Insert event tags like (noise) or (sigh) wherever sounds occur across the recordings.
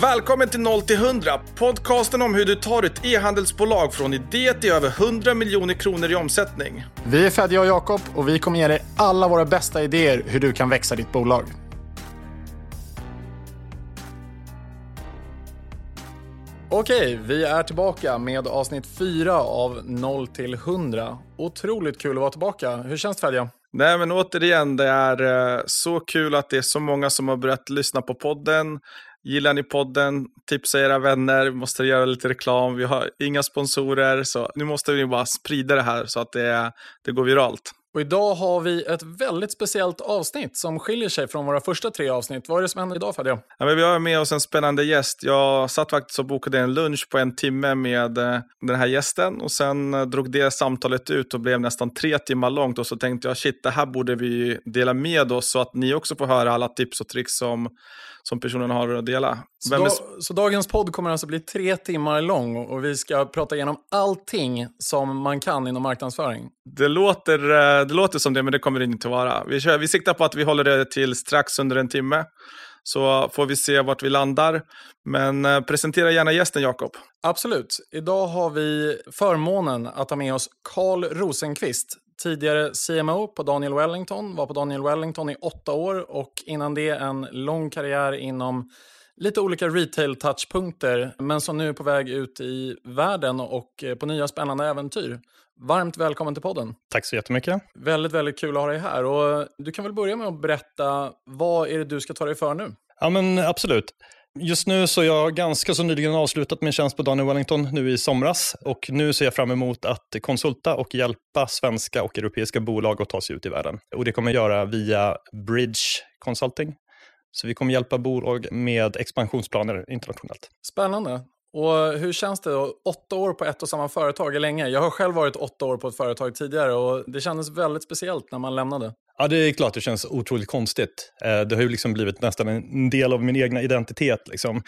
Välkommen till 0 till 100, podcasten om hur du tar ett e-handelsbolag från idé till över 100 miljoner kronor i omsättning. Vi är Fedja och Jakob och vi kommer ge dig alla våra bästa idéer hur du kan växa ditt bolag. Okej, vi är tillbaka med avsnitt 4 av 0 till 100. Otroligt kul att vara tillbaka. Hur känns det Fedja? Nej, men återigen, det är eh, så kul att det är så många som har börjat lyssna på podden. Gillar ni podden, tipsa era vänner, vi måste göra lite reklam, vi har inga sponsorer, så nu måste vi bara sprida det här så att det, det går viralt. Och idag har vi ett väldigt speciellt avsnitt som skiljer sig från våra första tre avsnitt. Vad är det som händer idag Fadja? Ja, men vi har med oss en spännande gäst. Jag satt faktiskt och bokade en lunch på en timme med eh, den här gästen och sen eh, drog det samtalet ut och blev nästan tre timmar långt och så tänkte jag shit, det här borde vi dela med oss så att ni också får höra alla tips och tricks som som personen har att dela. Så, då, så, dagens podd kommer alltså bli tre timmar lång och vi ska prata igenom allting som man kan inom marknadsföring? Det låter, eh, det låter som det, men det kommer det inte att vara. Vi, kör, vi siktar på att vi håller det till strax under en timme. Så får vi se vart vi landar. Men eh, presentera gärna gästen, Jakob. Absolut. Idag har vi förmånen att ha med oss Carl Rosenqvist, Tidigare CMO på Daniel Wellington, var på Daniel Wellington i åtta år och innan det en lång karriär inom lite olika retail-touchpunkter, men som nu är på väg ut i världen och på nya spännande äventyr. Varmt välkommen till podden. Tack så jättemycket. Väldigt, väldigt kul att ha dig här. Och du kan väl börja med att berätta, vad är det du ska ta dig för nu? Ja, men absolut. Just nu så har jag ganska så nyligen avslutat min tjänst på Daniel Wellington nu i somras och nu ser jag fram emot att konsulta och hjälpa svenska och europeiska bolag att ta sig ut i världen. Och det kommer jag göra via Bridge Consulting. Så vi kommer hjälpa bolag med expansionsplaner internationellt. Spännande. Och hur känns det? Då? Åtta år på ett och samma företag är länge. Jag har själv varit åtta år på ett företag tidigare och det kändes väldigt speciellt när man lämnade. Ja, det är klart det känns otroligt konstigt. Eh, det har ju liksom blivit nästan en del av min egna identitet. Liksom.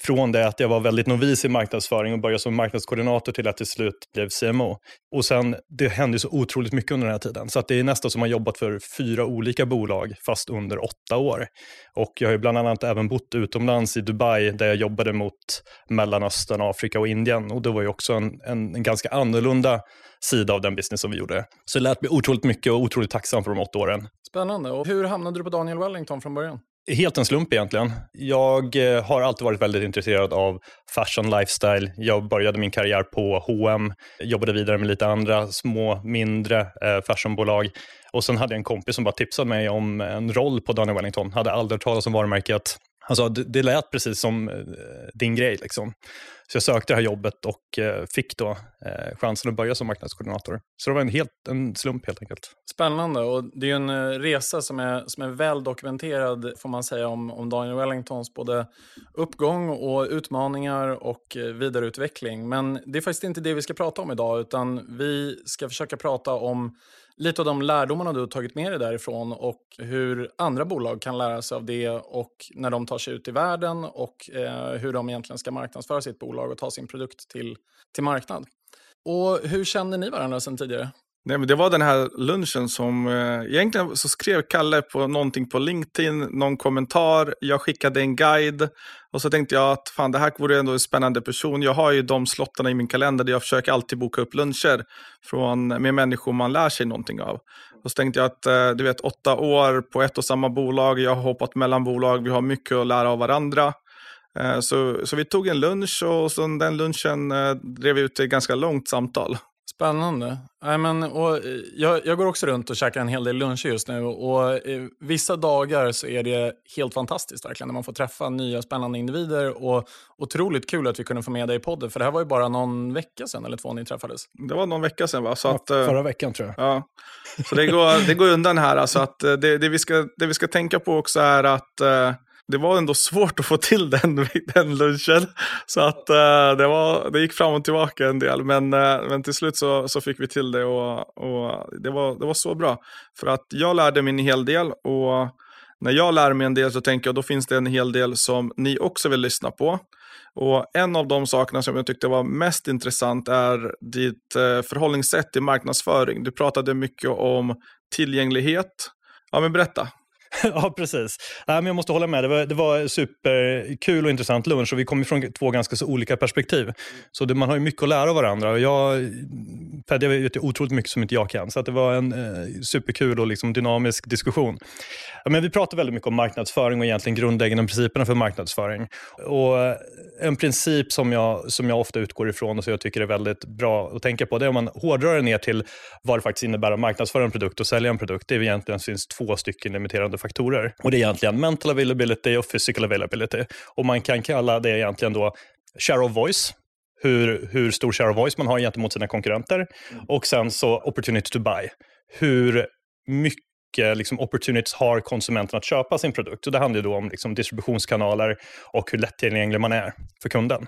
Från det att jag var väldigt novis i marknadsföring och började som marknadskoordinator till att till slut blev CMO. Och sen, det hände så otroligt mycket under den här tiden. Så att det är nästan som att ha jobbat för fyra olika bolag, fast under åtta år. Och jag har ju bland annat även bott utomlands i Dubai, där jag jobbade mot Mellanöstern, Afrika och Indien. Och det var ju också en, en, en ganska annorlunda sida av den business som vi gjorde. Så det lärt mig otroligt mycket och otroligt tacksam för de åtta åren. Spännande. Och hur hamnade du på Daniel Wellington från början? Helt en slump egentligen. Jag eh, har alltid varit väldigt intresserad av fashion lifestyle. Jag började min karriär på H&M, jobbade vidare med lite andra små, mindre eh, fashionbolag. Och sen hade jag en kompis som bara tipsade mig om en roll på Daniel Wellington. Hade aldrig hört talas om varumärket. Han sa det, det lät precis som eh, din grej. Liksom. Så jag sökte det här jobbet och eh, fick då eh, chansen att börja som marknadskoordinator. Så det var en, helt, en slump helt enkelt. Spännande och det är ju en eh, resa som är, som är väl dokumenterad får man säga om, om Daniel Wellingtons både uppgång och utmaningar och vidareutveckling. Men det är faktiskt inte det vi ska prata om idag utan vi ska försöka prata om lite av de lärdomarna du har tagit med dig därifrån och hur andra bolag kan lära sig av det och när de tar sig ut i världen och eh, hur de egentligen ska marknadsföra sitt bolag och ta sin produkt till, till marknad. Och hur känner ni varandra sedan tidigare? Nej, men det var den här lunchen som, eh, egentligen så skrev Kalle på någonting på LinkedIn, någon kommentar, jag skickade en guide och så tänkte jag att fan det här vore ändå en spännande person. Jag har ju de slottarna i min kalender där jag försöker alltid boka upp luncher från, med människor man lär sig någonting av. Och så tänkte jag att eh, du vet åtta år på ett och samma bolag, jag har hoppat mellan bolag, vi har mycket att lära av varandra. Eh, så, så vi tog en lunch och sen den lunchen eh, drev vi ut ett ganska långt samtal. Spännande. I men, och eh, jag, jag, går också runt och käkar en hel del luncher just nu. Och eh, Vissa dagar så är det helt fantastiskt verkligen när man får träffa nya spännande individer. Och Otroligt kul att vi kunde få med dig i podden. För det här var ju bara någon vecka sedan eller två ni träffades. Det var någon vecka sedan va? Så att, ja, förra veckan tror jag. Ja. Så det går, det går undan här. Alltså att det, det, vi ska, det vi ska tänka på också är att uh, det var ändå svårt att få till den, (laughs) den lunchen. Så att uh, det, var, det gick fram och tillbaka en del. Men, uh, men till slut så, så fick vi till det och, och det, var, det var så bra. För att jag lärde mig en hel del och när jag lär mig en del så tänker jag då finns det en hel del som ni också vill lyssna på. Och En av de sakerna som jag tyckte var mest intressant är ditt uh, förhållningssätt till marknadsföring. Du pratade mycket om tillgänglighet. Ja, men berätta. (laughs) ja, precis. Äh, men jag måste hålla med. Det var, det var superkul och intressant lunch och vi kom från två ganska så olika perspektiv. Så det, man har ju mycket att lära av varandra. Och jag, Fedja vet ju otroligt mycket som inte jag kan, så det var en eh, superkul och liksom dynamisk diskussion. Ja, men vi pratar väldigt mycket om marknadsföring och egentligen grundläggande principerna för marknadsföring. Och en princip som jag, som jag ofta utgår ifrån och som jag tycker är väldigt bra att tänka på, det är om man hårdrar det ner till vad det faktiskt innebär att marknadsföra en produkt och sälja en produkt. Det är egentligen finns två stycken limiterande faktorer. Och det är egentligen mental availability och physical availability. Och man kan kalla det egentligen då share of voice, hur, hur stor share of voice man har gentemot sina konkurrenter. Och sen så opportunity to buy, hur mycket liksom, opportunities har konsumenten att köpa sin produkt. Och det handlar då om liksom, distributionskanaler och hur lättillgänglig man är för kunden.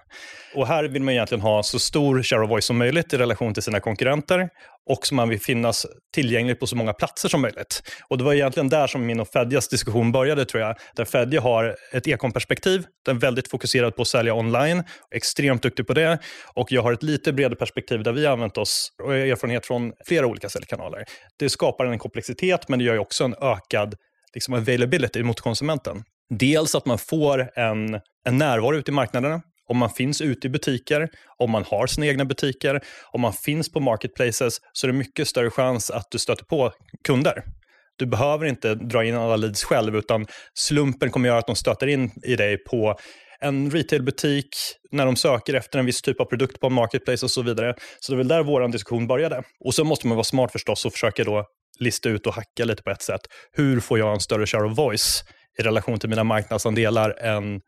Och här vill man egentligen ha så stor share of voice som möjligt i relation till sina konkurrenter och som man vill finnas tillgänglig på så många platser som möjligt. Och det var egentligen där som min och Fedjas diskussion började tror jag. Där Fedja har ett e-com-perspektiv, den är väldigt fokuserad på att sälja online, extremt duktig på det. Och jag har ett lite bredare perspektiv där vi har använt oss och erfarenhet från flera olika säljkanaler. Det skapar en komplexitet men det gör också en ökad liksom availability mot konsumenten. Dels att man får en, en närvaro ute i marknaderna om man finns ute i butiker, om man har sina egna butiker, om man finns på marketplaces så är det mycket större chans att du stöter på kunder. Du behöver inte dra in alla leads själv utan slumpen kommer göra att de stöter in i dig på en retailbutik när de söker efter en viss typ av produkt på en marketplace och så vidare. Så det är väl där vår diskussion började. Och så måste man vara smart förstås och försöka då lista ut och hacka lite på ett sätt. Hur får jag en större share of voice i relation till mina marknadsandelar än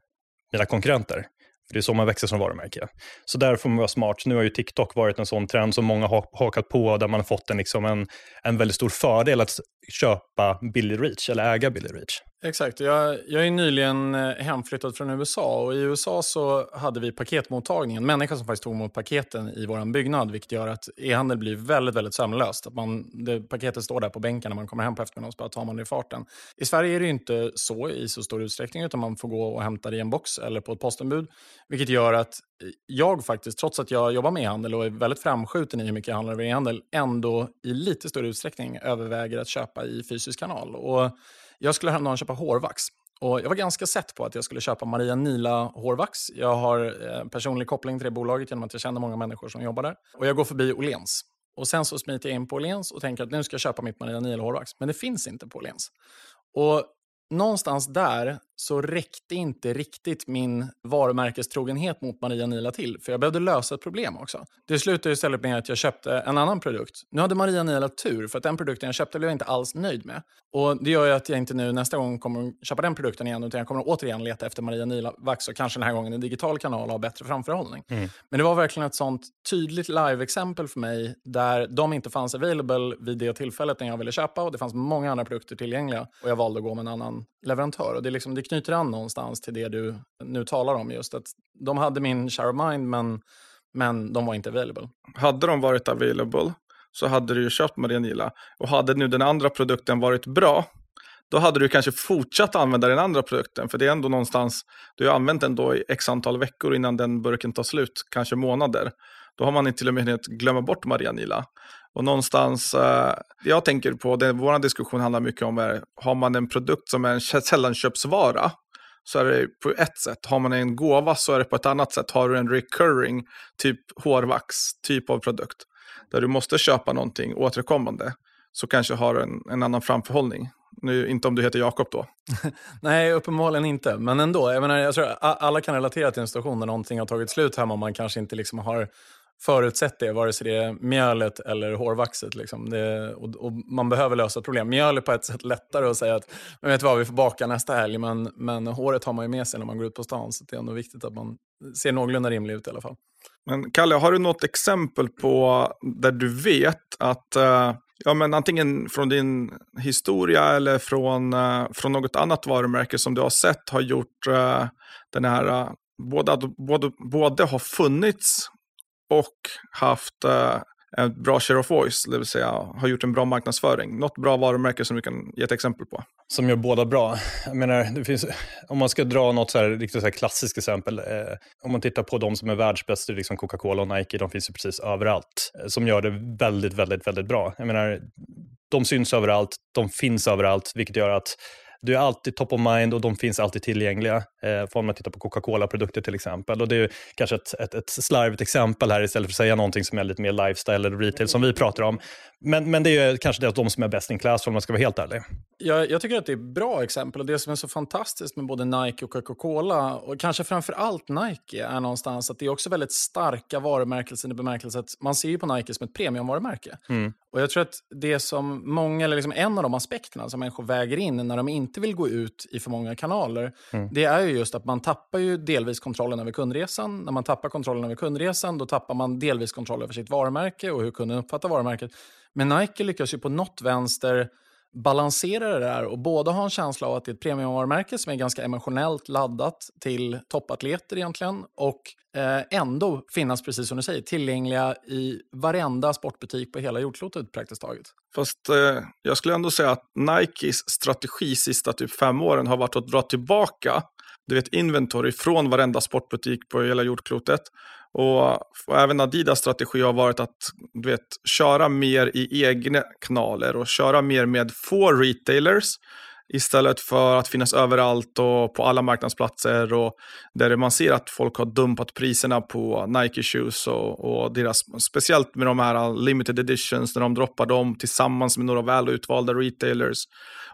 mina konkurrenter? För det är så man växer som varumärke. Så där får man vara smart. Nu har ju TikTok varit en sån trend som många har hakat på, där man har fått en, liksom en, en väldigt stor fördel att köpa billig reach, eller äga billig reach. Exakt. Jag, jag är nyligen eh, hemflyttad från USA och i USA så hade vi paketmottagningen, en människa som faktiskt tog emot paketen i vår byggnad, vilket gör att e-handel blir väldigt, väldigt sömlöst. Att man, det, paketet står där på bänken när man kommer hem på eftermiddagen och så bara tar man det i farten. I Sverige är det inte så i så stor utsträckning, utan man får gå och hämta det i en box eller på ett postombud, vilket gör att jag faktiskt, trots att jag jobbar med e-handel och är väldigt framskjuten i hur mycket jag handlar över e-handel, ändå i lite större utsträckning överväger att köpa i fysisk kanal. Och jag skulle häromdagen köpa hårvax. Och jag var ganska sett på att jag skulle köpa Maria Nila hårvax. Jag har eh, personlig koppling till det bolaget genom att jag känner många människor som jobbar där. Och jag går förbi Åhléns. Och sen så smiter jag in på Åhléns och tänker att nu ska jag köpa mitt Maria Nila hårvax. Men det finns inte på Åhléns. Och någonstans där så räckte inte riktigt min varumärkestrogenhet mot Maria Nila till, för jag behövde lösa ett problem också. Det slutade istället med att jag köpte en annan produkt. Nu hade Maria Nila tur, för att den produkten jag köpte blev jag inte alls nöjd med. Och Det gör ju att jag inte nu nästa gång kommer köpa den produkten igen, utan jag kommer återigen leta efter Maria Nila-vax och kanske den här gången en digital kanal har bättre framförhållning. Mm. Men det var verkligen ett sånt tydligt live-exempel för mig, där de inte fanns available vid det tillfället när jag ville köpa och det fanns många andra produkter tillgängliga och jag valde att gå med en annan leverantör. Och det, liksom, det knyter an någonstans till det du nu talar om. just att De hade min share of mind, men, men de var inte available. Hade de varit available så hade du ju köpt Marianila. Och hade nu den andra produkten varit bra, då hade du kanske fortsatt använda den andra produkten. För det är ändå någonstans, du har använt den då i x antal veckor innan den burken tar slut, kanske månader. Då har man till och med hunnit glömma bort Marianila. Och någonstans, eh, jag tänker på, det, vår diskussion handlar mycket om, är, har man en produkt som är en sällanköpsvara, så är det på ett sätt. Har man en gåva så är det på ett annat sätt. Har du en recurring, typ hårvax, typ av produkt, där du måste köpa någonting återkommande, så kanske har en, en annan framförhållning. Nu, inte om du heter Jakob då. (laughs) Nej, uppenbarligen inte. Men ändå, jag, menar, jag tror alla kan relatera till en situation där någonting har tagit slut hemma och man kanske inte liksom har förutsätt det, vare sig det är mjölet eller hårvaxet. Liksom. Det, och, och, man behöver lösa problem. Mjöl är på ett sätt lättare att säga att men vet vad, vi får baka nästa helg, men, men håret har man ju med sig när man går ut på stan, så det är ändå viktigt att man ser någorlunda rimlig ut i alla fall. Men Kalle, har du något exempel på där du vet att uh, ja, men antingen från din historia eller från, uh, från något annat varumärke som du har sett har gjort uh, den här både, både, både har funnits och haft eh, en bra share of voice, det vill säga har gjort en bra marknadsföring. Något bra varumärke som du kan ge ett exempel på? Som gör båda bra. Jag menar, det finns, om man ska dra något så här, riktigt så här klassiskt exempel, eh, om man tittar på de som är världsbäst, liksom Coca-Cola och Nike, de finns ju precis överallt, eh, som gör det väldigt, väldigt, väldigt bra. Jag menar, de syns överallt, de finns överallt, vilket gör att Du är alltid top of mind och de finns alltid tillgängliga. Eh, får man titta på Coca-Cola-produkter till exempel. Och det är kanske ett, ett, ett slarvigt exempel här istället för att säga någonting som är lite mer lifestyle eller retail som vi pratar om. Men, men det är kanske det de som är best in class om man ska vara helt ärlig. Jag, jag tycker att det är bra exempel och det som är så fantastiskt med både Nike och Coca-Cola och kanske framför allt Nike är någonstans att det är också väldigt starka varumärkelser i bemärkelsen att man ser ju på Nike som ett premiumvarumärke. Mm. Och jag tror att det som många, eller liksom en av de aspekterna som människor väger in när de inte vill gå ut i för många kanaler, mm. det är ju just att man tappar ju delvis kontrollen över kundresan. När man tappar kontrollen över kundresan, då tappar man delvis kontroll över sitt varumärke och hur kunden uppfattar varumärket. Men Nike lyckas ju på något vänster balansera det där och både ha en känsla av att det är ett premiumvarumärke som är ganska emotionellt laddat till toppatleter egentligen och eh, ändå finnas, precis som du säger, tillgängliga i varenda sportbutik på hela jordklotet praktiskt taget. Fast eh, jag skulle ändå säga att Nikes strategi sista typ fem åren har varit att dra tillbaka du vet, inventory från varenda sportbutik på hela jordklotet och, och, även Adidas strategi har varit att du vet, köra mer i egna kanaler och köra mer med få retailers istället för att finnas överallt och på alla marknadsplatser och där man ser att folk har dumpat priserna på Nike shoes och, och deras, speciellt med de här limited editions när de droppar dem tillsammans med några väl utvalda retailers.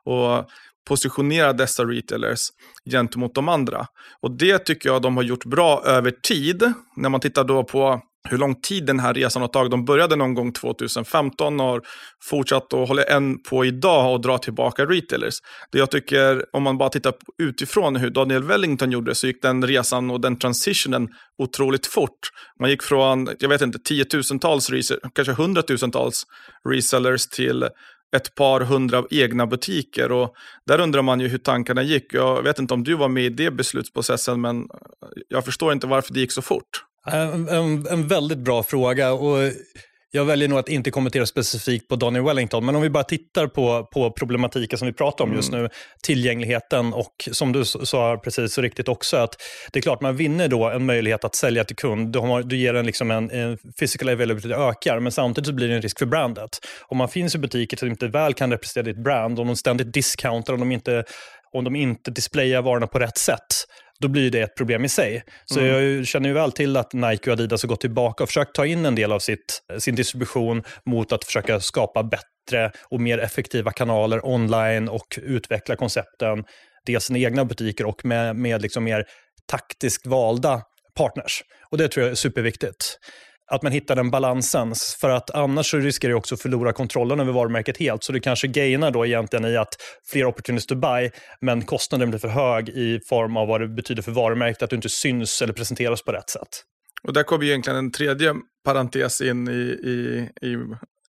Och positionera dessa retailers gentemot de andra. Och det tycker jag de har gjort bra över tid. När man tittar då på hur lång tid den här resan har tagit. De började någon gång 2015 och har fortsatt och håller än på idag och dra tillbaka retailers. Det jag tycker, om man bara tittar utifrån hur Daniel Wellington gjorde, så gick den resan och den transitionen otroligt fort. Man gick från, jag vet inte, tiotusentals, kanske hundratusentals resellers till ett par hundra egna butiker. Och där undrar man ju hur tankarna gick. Jag vet inte om du var med i det beslutsprocessen, men jag förstår inte varför det gick så fort. Eh, en, en, en väldigt bra fråga. och jag väljer nog att inte kommentera specifikt på Daniel Wellington, men om vi bara tittar på, på problematiken som vi pratar om just mm. nu, tillgängligheten och som du sa precis så riktigt också, att det är klart man vinner då en möjlighet att sälja till kund. Du, har, du ger en, liksom en, en physical availability ökar, men samtidigt så blir det en risk för brandet. Om man finns i butiker som inte väl kan representera ditt brand, om de ständigt discountar, om de inte om de inte displayar varorna på rätt sätt, då blir det ett problem i sig. Så mm. jag känner ju väl till att Nike och Adidas har gått tillbaka och försökt ta in en del av sitt, sin distribution mot att försöka skapa bättre och mer effektiva kanaler online och utveckla koncepten, dels sina egna butiker och med, med liksom mer taktiskt valda partners. Och det tror jag är superviktigt att man hittar den balansen. För att annars riskerar du också att förlora kontrollen över varumärket helt. Så du kanske gainar då egentligen i att fler opportunities to buy, men kostnaden blir för hög i form av vad det betyder för varumärket, att du inte syns eller presenteras på rätt sätt. Och där kommer egentligen en tredje parentes in i, i, i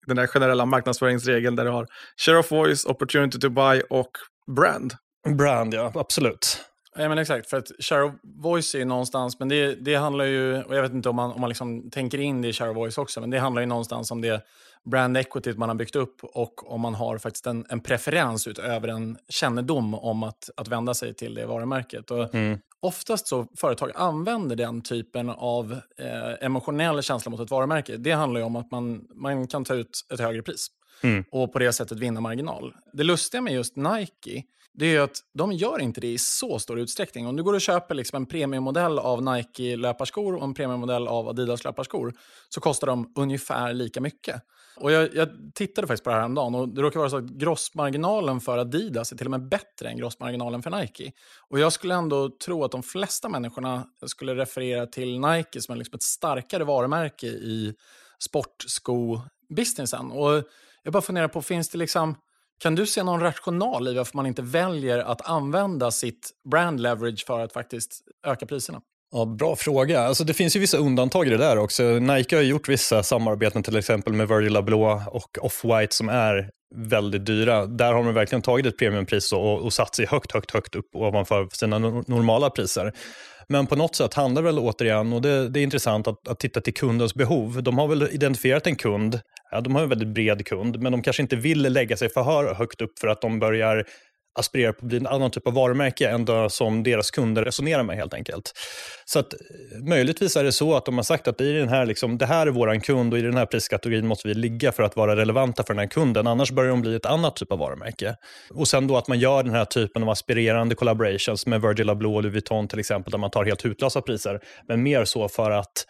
den där generella marknadsföringsregeln där du har share of voice, opportunity to buy och brand. Brand, ja, absolut. Ja, men exakt, för att share of voice är ju någonstans, men det, det handlar ju, och jag vet inte om man, om man liksom tänker in det i share of voice också, men det handlar ju någonstans om det brand equity man har byggt upp och om man har faktiskt en, en preferens utöver en kännedom om att, att vända sig till det varumärket. Och mm. Oftast så företag använder den typen av eh, emotionell känsla mot ett varumärke. Det handlar ju om att man, man kan ta ut ett högre pris mm. och på det sättet vinna marginal. Det lustiga med just Nike det är att de gör inte det i så stor utsträckning. Om du går och köper liksom en premiummodell av Nike löparskor och en premiummodell av Adidas löparskor så kostar de ungefär lika mycket. Och jag, jag tittade faktiskt på det här häromdagen och det råkar vara så att grossmarginalen för Adidas är till och med bättre än grossmarginalen för Nike. Och jag skulle ändå tro att de flesta människorna skulle referera till Nike som liksom ett starkare varumärke i sportsko-businessen. Och jag bara funderar på, finns det liksom kan du se någon rational i varför man inte väljer att använda sitt brand leverage för att faktiskt öka priserna? Ja, bra fråga. Alltså, det finns ju vissa undantag i det där också. Nike har gjort vissa samarbeten till exempel med Virgil Abloh och Off-White som är väldigt dyra. Där har man verkligen tagit ett premiumpris och, och satt sig högt, högt, högt upp ovanför sina normala priser. Men på något sätt handlar det väl återigen, och det, det är intressant att, att, titta till kundens behov. De har väl identifierat en kund, ja, de har en väldigt bred kund, men de kanske inte vill lägga sig för högt upp för att de börjar aspirerar på att bli en annan typ av varumärke än det som deras kunder resonerar med helt enkelt. Så att eh, möjligtvis är det så att de har sagt att i den här, liksom, det här är vår kund och i den här priskategorin måste vi ligga för att vara relevanta för den här kunden. Annars börjar de bli ett annat typ av varumärke. Och sen då att man gör den här typen av aspirerande collaborations med Virgil Abloh och Louis Vuitton till exempel, där man tar helt hutlösa priser. Men mer så för att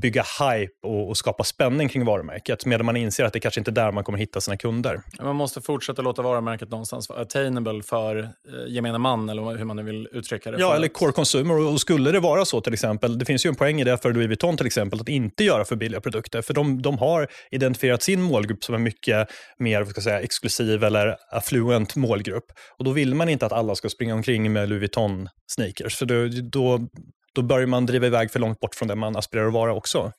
bygga hype och, och, skapa spänning kring varumärket medan man inser att det kanske inte är där man kommer hitta sina kunder. Man måste fortsätta låta varumärket någonstans vara attainable för eh, gemene man eller hur man nu vill uttrycka det. Ja, eller core consumer. Och skulle det vara så till exempel, det finns ju en poäng i det för Louis Vuitton till exempel, att inte göra för billiga produkter. För de, de har identifierat sin målgrupp som en mycket mer ska säga, exklusiv eller affluent målgrupp. Och då vill man inte att alla ska springa omkring med Louis Vuitton sneakers. För då, då då börjar man driva iväg för långt bort från det man aspirerar att vara också.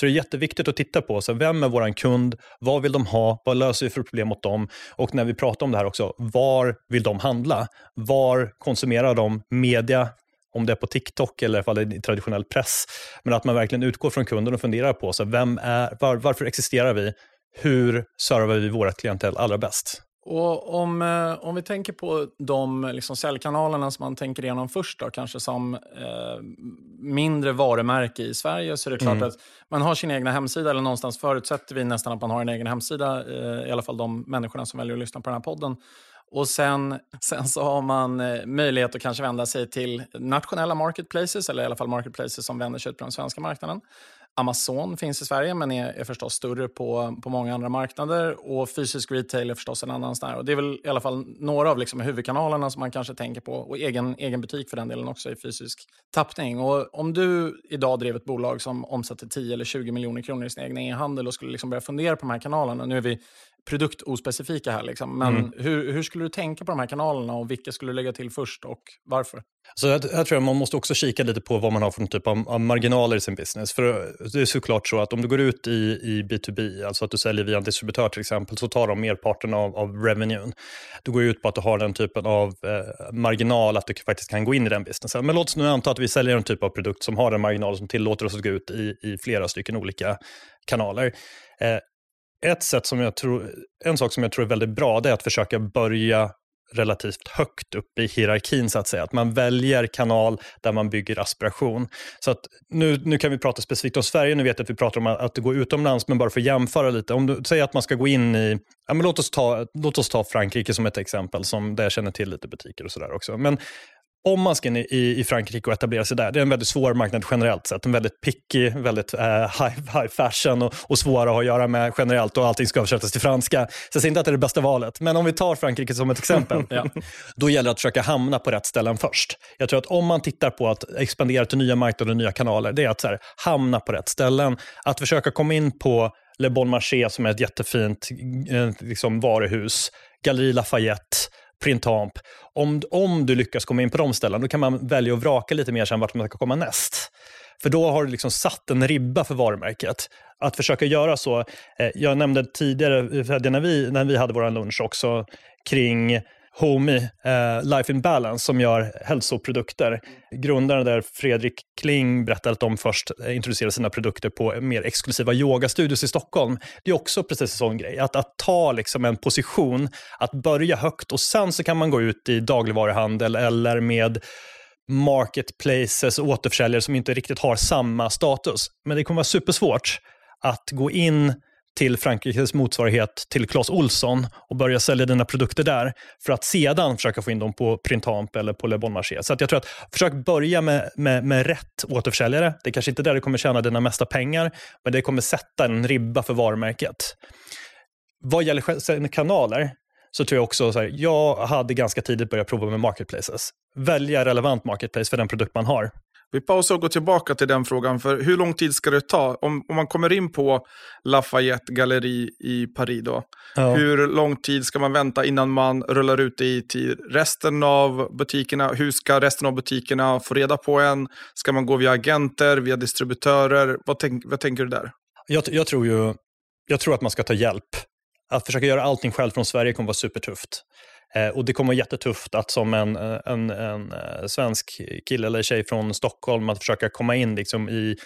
Så det är jätteviktigt att titta på, så vem är vår kund, vad vill de ha, vad löser vi för problem åt dem och när vi pratar om det här också, var vill de handla? Var konsumerar de media, om det är på TikTok eller ifall det är traditionell press. Men att man verkligen utgår från kunden och funderar på så vem är, var, varför existerar vi? Hur servar vi vårt klientel allra bäst? Och om, eh, om vi tänker på de liksom säljkanalerna som man tänker igenom först, då, kanske som eh, mindre varumärke i Sverige, så är det klart mm. att man har sin egna hemsida, eller någonstans förutsätter vi nästan att man har en egen hemsida, eh, i alla fall de människorna som väljer att lyssna på den här podden. Och sen, sen så har man eh, möjlighet att kanske vända sig till nationella marketplaces, eller i alla fall marketplaces som vänder sig ut på den svenska marknaden. Amazon finns i Sverige, men är, är förstås större på, på många andra marknader. Och fysisk retail är förstås en annan. Där. Och det är väl i alla fall några av liksom huvudkanalerna som man kanske tänker på. Och egen, egen butik för den delen också i fysisk tappning. Och om du idag drev ett bolag som omsätter 10 eller 20 miljoner kronor i sin egen e-handel och skulle liksom börja fundera på de här kanalerna. Nu är vi produktospecifika här, liksom. men mm. hur, hur skulle du tänka på de här kanalerna och vilka skulle du lägga till först och varför? Så jag, jag tror att man måste också kika lite på vad man har för typ av, av, marginaler i sin business. För det är såklart så att om du går ut i, i B2B, alltså att du säljer via en distributör till exempel, så tar de merparten av, av revenuen. Du går ut på att du har den typen av eh, marginal att du faktiskt kan gå in i den businessen. Men låt oss nu anta att vi säljer en typ av produkt som har en marginal som tillåter oss att gå ut i, i flera stycken olika kanaler. Eh, ett sätt som jag tror, en sak som jag tror är väldigt bra, det är att försöka börja relativt högt upp i hierarkin så att säga. Att man väljer kanal där man bygger aspiration. Så att nu, nu kan vi prata specifikt om Sverige, nu vet jag att vi pratar om att det går utomlands, men bara för att jämföra lite. Om du säger att man ska gå in i, ja, men låt, oss ta, låt oss ta Frankrike som ett exempel, som, där jag känner till lite butiker och sådär också. Men om man ska in i, i Frankrike och etablera sig där, det är en väldigt svår marknad generellt sett. En väldigt picky, väldigt uh, high, high fashion och, och svår att ha att göra med generellt och allting ska översättas till franska. Så jag säger inte att det är det bästa valet, men om vi tar Frankrike som ett exempel, (laughs) ja. då gäller det att försöka hamna på rätt ställen först. Jag tror att om man tittar på att expandera till nya marknader och nya kanaler, det är att så här, hamna på rätt ställen. Att försöka komma in på Le Bon Marché som är ett jättefint eh, liksom, varuhus, Galerie Lafayette, Printamp. Om, om du lyckas komma in på de ställena, då kan man välja att vraka lite mer sen vart man ska komma näst. För då har du liksom satt en ribba för varumärket. Att försöka göra så, eh, jag nämnde tidigare, eh, när vi, när vi hade vår lunch också, kring Homey, eh, Life in Balance, som gör hälsoprodukter. Grundaren där, Fredrik Kling, berättade att de först eh, introducerade sina produkter på mer exklusiva yogastudios i Stockholm. Det är också precis en sån grej, att, att ta liksom en position, att börja högt och sen så kan man gå ut i dagligvaruhandel eller med marketplaces och återförsäljare som inte riktigt har samma status. Men det kommer vara supersvårt att gå in till Frankrikes motsvarighet till Clas Olsson och börja sälja dina produkter där för att sedan försöka få in dem på Printamp eller på Le Bon Marché. Så att jag tror att försök börja med, med, med rätt återförsäljare. Det är kanske inte där du kommer tjäna dina mesta pengar, men det kommer sätta en ribba för varumärket. Vad gäller kanaler så tror jag också så här, jag hade ganska tidigt börjat prova med marketplaces. Välja relevant marketplace för den produkt man har. Vi pausar och går tillbaka till den frågan. För hur lång tid ska det ta? Om, om man kommer in på Lafayette galleri i Paris då. Ja. Hur lång tid ska man vänta innan man rullar ut det till resten av butikerna? Hur ska resten av butikerna få reda på en? Ska man gå via agenter, via distributörer? Vad, tänk, vad tänker du där? Jag, jag, tror ju, jag tror att man ska ta hjälp. Att försöka göra allting själv från Sverige kommer vara supertufft. Eh, och det kommer vara jättetufft att som en, eh, en, en, eh, svensk kille eller tjej från Stockholm att försöka komma in liksom i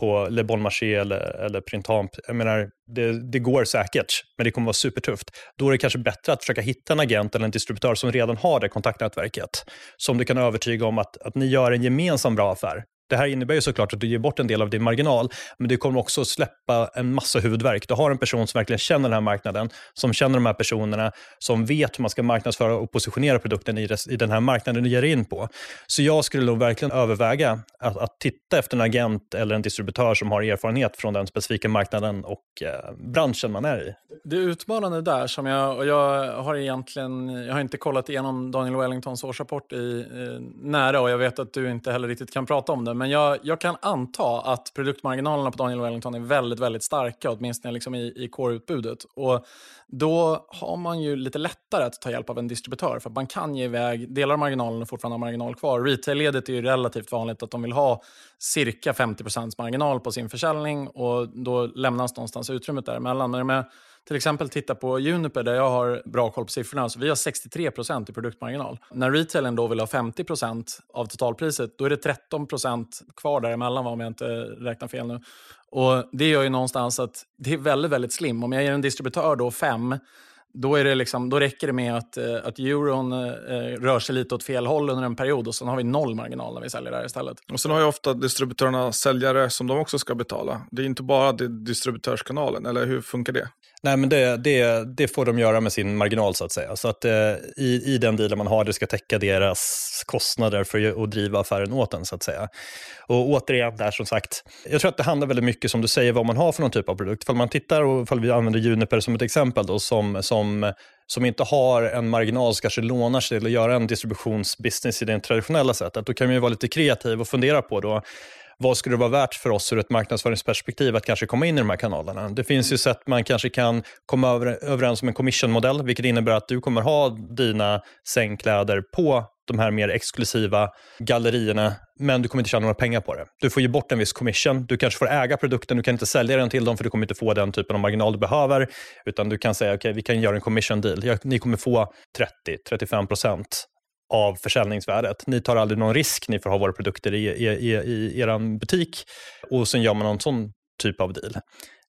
på Le Bon Marché eller, eller Printemps. Jag menar, det, det, går säkert, men det kommer vara supertufft. Då är det kanske bättre att försöka hitta en agent eller en distributör som redan har det kontaktnätverket. Som du kan övertyga om att, att ni gör en gemensam bra affär. Det här innebär ju såklart att du ger bort en del av din marginal, men du kommer också släppa en massa huvudvärk. Du har en person som verkligen känner den här marknaden, som känner de här personerna, som vet hur man ska marknadsföra och positionera produkten i, i den här marknaden du ger in på. Så jag skulle nog verkligen överväga att, att titta efter en agent eller en distributör som har erfarenhet från den specifika marknaden och eh, branschen man är i. Det är utmanande där som jag, och jag har egentligen, jag har inte kollat igenom Daniel Wellingtons årsrapport i, eh, nära och jag vet att du inte heller riktigt kan prata om det. Men jag, jag kan anta att produktmarginalerna på Daniel Wellington är väldigt, väldigt starka, åtminstone liksom i, i core-utbudet. Och då har man ju lite lättare att ta hjälp av en distributör, för man kan ge iväg delar av marginalen och fortfarande ha marginal kvar. Retail-ledet är ju relativt vanligt att de vill ha cirka 50% marginal på sin försäljning och då lämnas någonstans utrymmet däremellan. Men med till exempel titta på Juniper där jag har bra koll på siffrorna. Så vi har 63% i produktmarginal. När retailen då vill ha 50% av totalpriset, då är det 13% kvar däremellan om jag inte räknar fel nu. Och Det gör ju någonstans att det är väldigt, väldigt slim. Om jag ger en distributör då 5 då, är det liksom, då räcker det med att, eh, att euron eh, rör sig lite åt fel håll under en period och sen har vi noll marginal när vi säljer där istället. Och sen har ju ofta distributörerna säljare som de också ska betala. Det är inte bara distributörskanalen, eller hur funkar det? Nej, men det, det, det får de göra med sin marginal så att säga. Så att eh, i, i den dealen man har, det ska täcka deras kostnader för att driva affären åt den så att säga. Och återigen, där som sagt, jag tror att det handlar väldigt mycket som du säger vad man har för någon typ av produkt. Om man tittar och om vi använder Juniper som ett exempel då, som, som som inte har en marginal som kanske lånar sig till att göra en distributionsbusiness i det traditionella sättet, då kan man ju vara lite kreativ och fundera på då, vad skulle det vara värt för oss ur ett marknadsföringsperspektiv att kanske komma in i de här kanalerna? Det finns ju sätt man kanske kan komma överens om en commission-modell, vilket innebär att du kommer ha dina sängkläder på de här mer exklusiva gallerierna, men du kommer inte tjäna några pengar på det. Du får ge bort en viss commission, du kanske får äga produkten, du kan inte sälja den till dem för du kommer inte få den typen av marginal du behöver, utan du kan säga okej, okay, vi kan göra en commission deal. Ni kommer få 30-35 procent av försäljningsvärdet. Ni tar aldrig någon risk, ni får ha våra produkter i, i, i, i er butik och sen gör man någon sån typ av deal.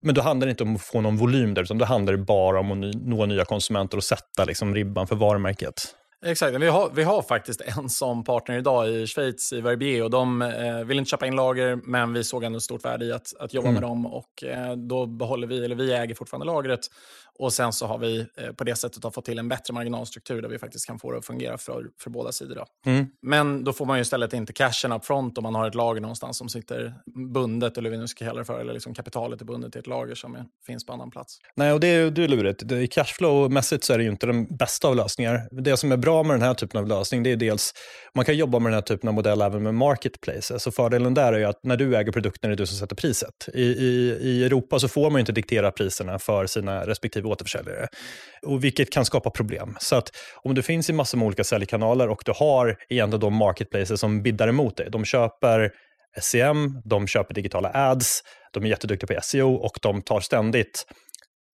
Men då handlar det inte om att få någon volym där, utan då handlar det bara om att nå nya konsumenter och sätta liksom ribban för varumärket. Exakt, vi har, vi har faktiskt en som partner idag i Schweiz, i Verbier. Och de eh, vill inte köpa in lager, men vi såg ändå ett stort värde i att, att jobba mm. med dem. Och eh, då behåller vi, eller vi äger fortfarande lagret. Och sen så har vi eh, på det sättet fått till en bättre marginalstruktur där vi faktiskt kan få det att fungera för, för båda sidor. Mm. Men då får man ju istället inte cashen up front om man har ett lager någonstans som sitter bundet, eller vi nu ska kalla det för, eller liksom kapitalet är bundet till ett lager som är, finns på annan plats. Nej, och det är, det är lurigt. I cashflow-mässigt så är det ju inte den bästa av lösningar. Det som är bra med den här typen av lösning, det är dels, man kan jobba med den här typen av modell även med marketplaces. Och fördelen där är ju att när du äger produkten är det du som sätter priset. I, i, i Europa så får man ju inte diktera priserna för sina respektive återförsäljare. Och vilket kan skapa problem. Så att om du finns i massor med olika säljkanaler och du har egentligen de marketplaces som biddar emot dig. De köper SEM, de köper digitala ads, de är jätteduktiga på SEO och de tar ständigt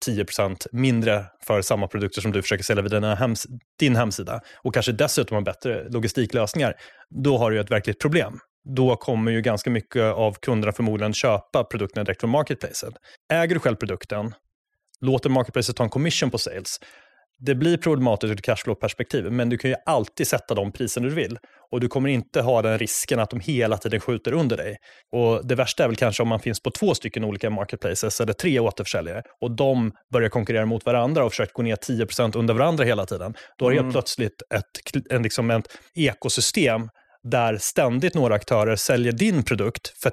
10% mindre för samma produkter som du försöker sälja vid hems din hemsida och kanske dessutom har bättre logistiklösningar, då har du ett verkligt problem. Då kommer ju ganska mycket av kunderna förmodligen köpa produkterna direkt från marketplacet. Äger du själv produkten låter marketplacet ta en commission på sales. Det blir problematiskt ur ett cashflow-perspektiv, men du kan ju alltid sätta de priser du vill. Och du kommer inte ha den risken att de hela tiden skjuter under dig. Och Det värsta är väl kanske om man finns på två stycken olika marketplaces eller tre återförsäljare och de börjar konkurrera mot varandra och försöker gå ner 10% under varandra hela tiden. Då har mm. helt plötsligt ett, en, liksom ett ekosystem där ständigt några aktörer säljer din produkt för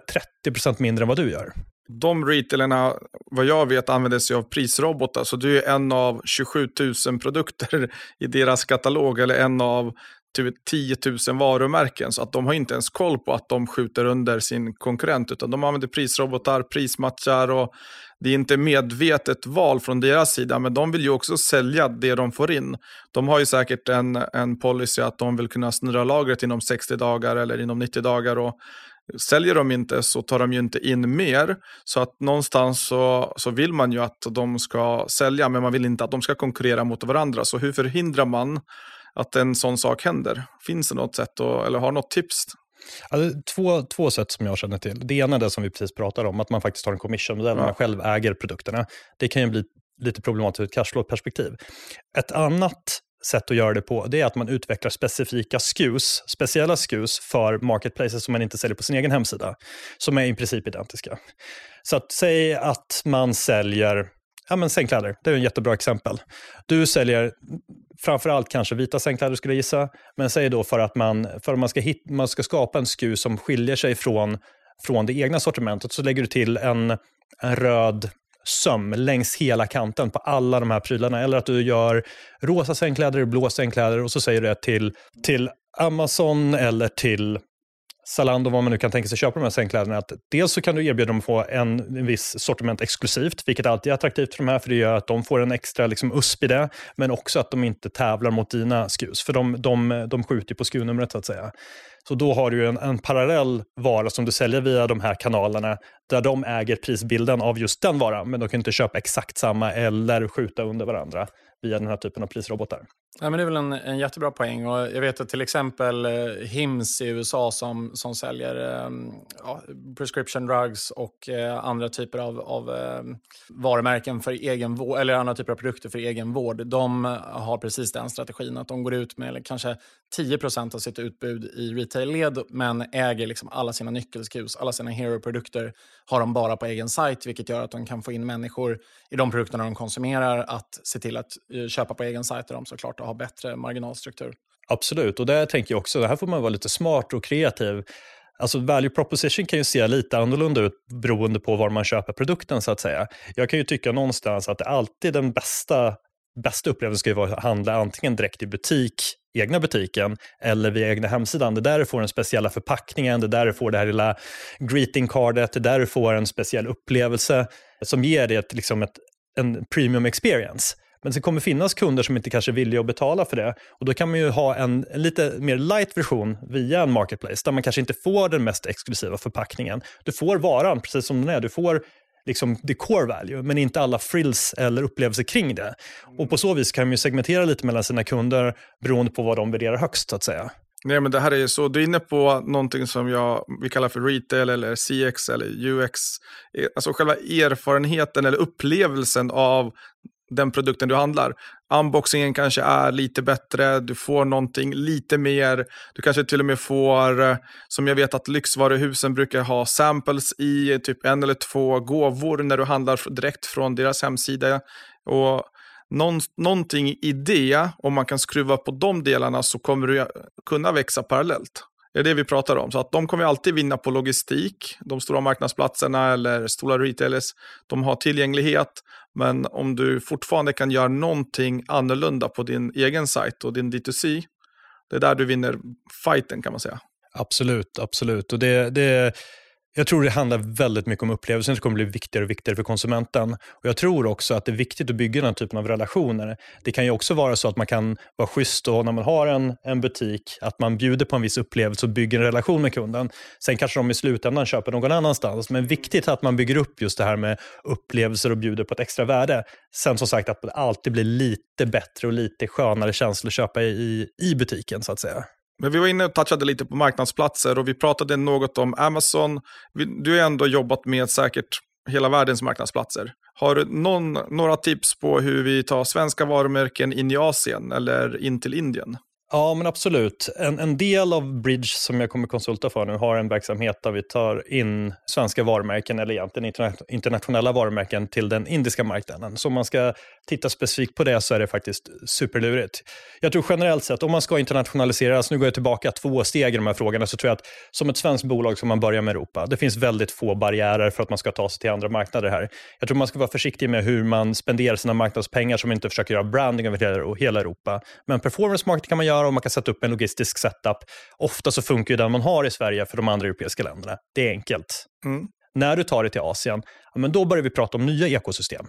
30% mindre än vad du gör de retailerna, vad jag vet, använder sig av prisrobotar. Så du är en av 27 000 produkter i deras katalog eller en av typ 10 000 varumärken. Så att de har inte ens koll på att de skjuter under sin konkurrent. Utan de använder prisrobotar, prismatchar och det är inte medvetet val från deras sida. Men de vill ju också sälja det de får in. De har ju säkert en, en policy att de vill kunna snurra lagret inom 60 dagar eller inom 90 dagar. Och Säljer de inte så tar de ju inte in mer. Så att någonstans så, så vill man ju att de ska sälja, men man vill inte att de ska konkurrera mot varandra. Så hur förhindrar man att en sån sak händer? Finns det något sätt, att, eller har något tips? Alltså, två, två sätt som jag känner till. Det ena är det som vi precis pratade om, att man faktiskt har en commission-modell, ja. man själv äger produkterna. Det kan ju bli lite problematiskt ur ett cashflow-perspektiv. Ett annat sätt att göra det på, det är att man utvecklar specifika SKUs, speciella SKUs för marketplaces som man inte säljer på sin egen hemsida, som är i princip identiska. Så att säg att man säljer ja, men sängkläder, det är en jättebra exempel. Du säljer framförallt kanske vita sängkläder skulle jag gissa, men säg då för att man, för att man, ska, hit, man ska skapa en SKU som skiljer sig från, från det egna sortimentet så lägger du till en, en röd söm längs hela kanten på alla de här prylarna. Eller att du gör rosa sängkläder, blå sängkläder och så säger du det till, till Amazon eller till Zalando, vad man nu kan tänka sig köpa de här sängkläderna, att dels så kan du erbjuda dem att få en, en viss sortiment exklusivt, vilket alltid är attraktivt för de här, för det gör att de får en extra liksom, USP i det, men också att de inte tävlar mot dina SKUs, för de, de, de skjuter på skunumret så att säga. Så då har du en, en parallell vara som du säljer via de här kanalerna, där de äger prisbilden av just den varan, men de kan inte köpa exakt samma eller skjuta under varandra via den här typen av prisrobotar. Ja, men det är väl en, en jättebra poäng. Och jag vet att till exempel eh, Hims i USA som, som säljer eh, ja, prescription drugs och eh, andra typer av, av eh, varumärken för egen vård, eller andra typer av produkter för egen vård. De har precis den strategin att de går ut med kanske 10% av sitt utbud i retail-led men äger liksom alla sina nyckelskus, alla sina hero-produkter har de bara på egen sajt vilket gör att de kan få in människor i de produkterna de konsumerar att se till att eh, köpa på egen sajt där de såklart ha bättre marginalstruktur. Absolut, och där tänker jag också, det här får man vara lite smart och kreativ. Alltså value proposition kan ju se lite annorlunda ut beroende på var man köper produkten så att säga. Jag kan ju tycka någonstans att alltid den bästa, bästa upplevelsen ska vara att handla antingen direkt i butik, egna butiken, eller via egna hemsidan. Det är där du får den speciella förpackningen, det är där du får det här lilla greeting cardet, det är där du får en speciell upplevelse som ger dig ett, liksom ett, en premium experience. Men det kommer finnas kunder som inte kanske är villiga att betala för det. Och då kan man ju ha en, en, lite mer light version via en marketplace där man kanske inte får den mest exklusiva förpackningen. Du får varan precis som den är. Du får liksom the core value, men inte alla frills eller upplevelser kring det. Och på så vis kan man ju segmentera lite mellan sina kunder beroende på vad de värderar högst så att säga. Nej, men det här är så, du är inne på någonting som jag, vi kallar för retail eller CX eller UX. Eh, alltså själva erfarenheten eller upplevelsen av den produkten du handlar. Unboxingen kanske är lite bättre, du får någonting lite mer. Du kanske till och med får, eh, som jag vet att lyxvaruhusen brukar ha, samples i typ en eller två gåvor när du handlar direkt från deras hemsida. Och någon, någonting i det, om man kan skruva på de delarna så kommer du eh, kunna växa parallellt. Det är det vi pratar om. Så att de kommer alltid vinna på logistik. De stora marknadsplatserna eller stora retailers, de har tillgänglighet. Men om du fortfarande kan göra någonting annorlunda på din egen sajt och din D2C, det är där du vinner fighten kan man säga. Absolut, absolut. Och det, det jag tror det handlar väldigt mycket om upplevelsen som kommer bli viktigare och viktigare för konsumenten. Och Jag tror också att det är viktigt att bygga den typen av relationer. Det kan ju också vara så att man kan vara schysst och när man har en, en butik, att man bjuder på en viss upplevelse och bygger en relation med kunden. Sen kanske de i slutändan köper någon annanstans, men viktigt att man bygger upp just det här med upplevelser och bjuder på ett extra värde. Sen som sagt att det alltid blir lite bättre och lite skönare känsla att köpa i, i butiken så att säga. Men vi var inne och touchade lite på marknadsplatser och vi pratade något om Amazon. Du har ändå jobbat med säkert hela världens marknadsplatser. Har du någon, några tips på hur vi tar svenska varumärken in i Asien eller in till Indien? Ja, men absolut. En, en del av Bridge som jag kommer konsulta för nu har en verksamhet där vi tar in svenska varumärken, eller egentligen internationella varumärken, till den indiska marknaden. Så om man ska titta specifikt på det så är det faktiskt superlurigt. Jag tror generellt sett, om man ska internationaliseras, nu går jag tillbaka två steg i de här frågorna, så tror jag att som ett svenskt bolag ska man börja med Europa. Det finns väldigt få barriärer för att man ska ta sig till andra marknader här. Jag tror man ska vara försiktig med hur man spenderar sina marknadspengar som inte försöker göra branding över hela Europa. Men performance marketing kan man göra göra och man kan sätta upp en logistisk setup. Ofta så funkar ju den man har i Sverige för de andra europeiska länderna. Det är enkelt. Mm. När du tar det till Asien, men då börjar vi prata om nya ekosystem.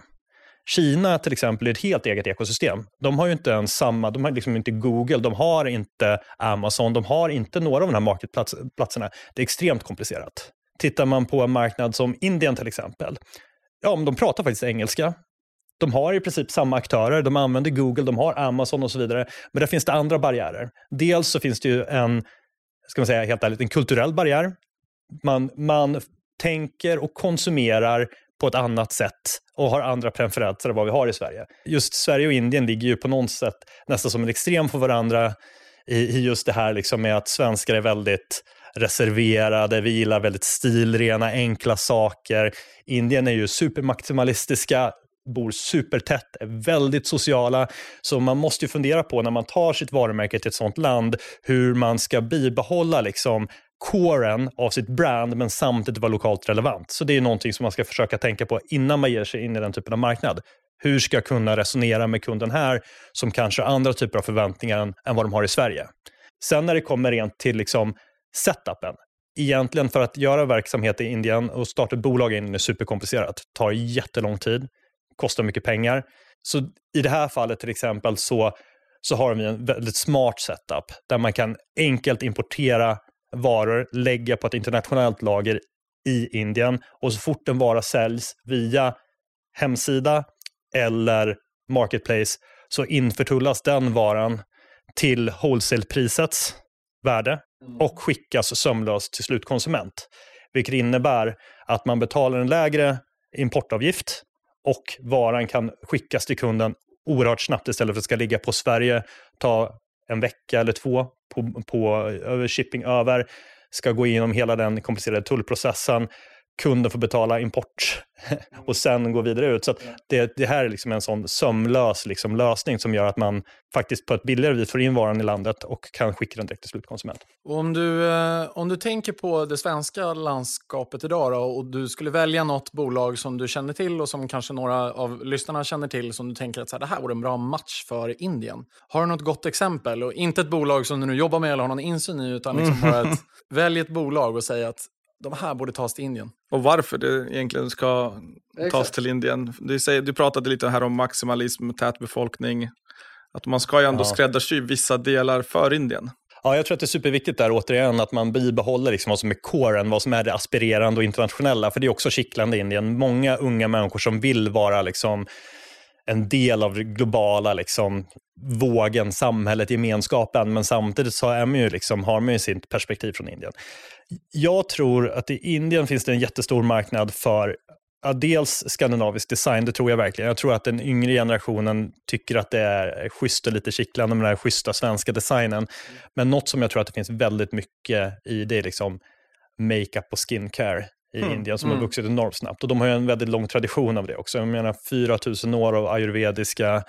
Kina till exempel är ett helt eget ekosystem. De har ju inte ens samma, de har liksom inte Google, de har inte Amazon, de har inte några av de här marketplatserna. Det är extremt komplicerat. Tittar man på en marknad som Indien till exempel, ja, de pratar faktiskt engelska. De har i princip samma aktörer, de använder Google, de har Amazon och så vidare. Men där finns det andra barriärer. Dels så finns det ju en ska man säga helt ärligt, en kulturell barriär. Man, man tänker och konsumerar på ett annat sätt och har andra preferenser än vad vi har i Sverige. Just Sverige och Indien ligger ju på något sätt nästan som en extrem för varandra i, i just det här liksom med att svenskar är väldigt reserverade, vi gillar väldigt stilrena, enkla saker. Indien är ju supermaximalistiska, bor supertätt, är väldigt sociala. Så man måste ju fundera på när man tar sitt varumärke till ett sånt land, hur man ska bibehålla liksom coren av sitt brand men samtidigt vara lokalt relevant. Så det är någonting som man ska försöka tänka på innan man ger sig in i den typen av marknad. Hur ska jag kunna resonera med kunden här som kanske har andra typer av förväntningar än, än vad de har i Sverige? Sen när det kommer rent till liksom setupen. Egentligen för att göra verksamhet i Indien och starta ett bolag i Indien är superkomplicerat. tar jättelång tid, kostar mycket pengar. Så i det här fallet till exempel så, så har vi en väldigt smart setup där man kan enkelt importera varor, lägga på ett internationellt lager i Indien och så fort en vara säljs via hemsida eller marketplace så införtullas den varan till wholesale-prisets värde mm. och skickas sömlöst till slutkonsument. Vilket innebär att man betalar en lägre importavgift och varan kan skickas till kunden oerhört snabbt istället för att det ska ligga på Sverige, ta en vecka eller två på, på shipping över, ska gå igenom hela den komplicerade tullprocessen, kunden får betala import (laughs) och sen gå vidare ut. Så det, det, här är liksom en sån sömlös liksom lösning som gör att man faktiskt på ett billigare vis får in varan i landet och kan skicka den direkt till slutkonsument. Om du, eh, om du tänker på det svenska landskapet idag då, och du skulle välja något bolag som du känner till och som kanske några av lyssnarna känner till som du tänker att så här, det här vore en bra match för Indien. Har du något gott exempel? Och inte ett bolag som du nu jobbar med eller har någon insyn i utan liksom bara ett, välj ett bolag och säg att de här borde tas till Indien. Och varför det egentligen ska Exakt. tas till Indien. Du, säger, du pratade lite här om maximalism, tät befolkning. Att man ska ju ändå ja. skräddarsy vissa delar för Indien. Ja, jag tror att det är superviktigt där återigen att man bibehåller liksom vad som är coren, vad som är det aspirerande och internationella. För det är också kittlande i Indien. Många unga människor som vill vara liksom en del av den globala liksom, vågen, samhället, gemenskapen. Men samtidigt så är man ju liksom, har man ju sitt perspektiv från Indien. Jag tror att i Indien finns det en jättestor marknad för Ja, dels skandinavisk design, det tror jag verkligen. Jag tror att den yngre generationen tycker att det är schysst och lite kittlande med den här schyssta svenska designen. Men något som jag tror att det finns väldigt mycket i, det är liksom makeup och skincare i mm. Indien som mm. har vuxit enormt snabbt. Och de har ju en väldigt lång tradition av det också. Jag menar 4000 år av ayurvediska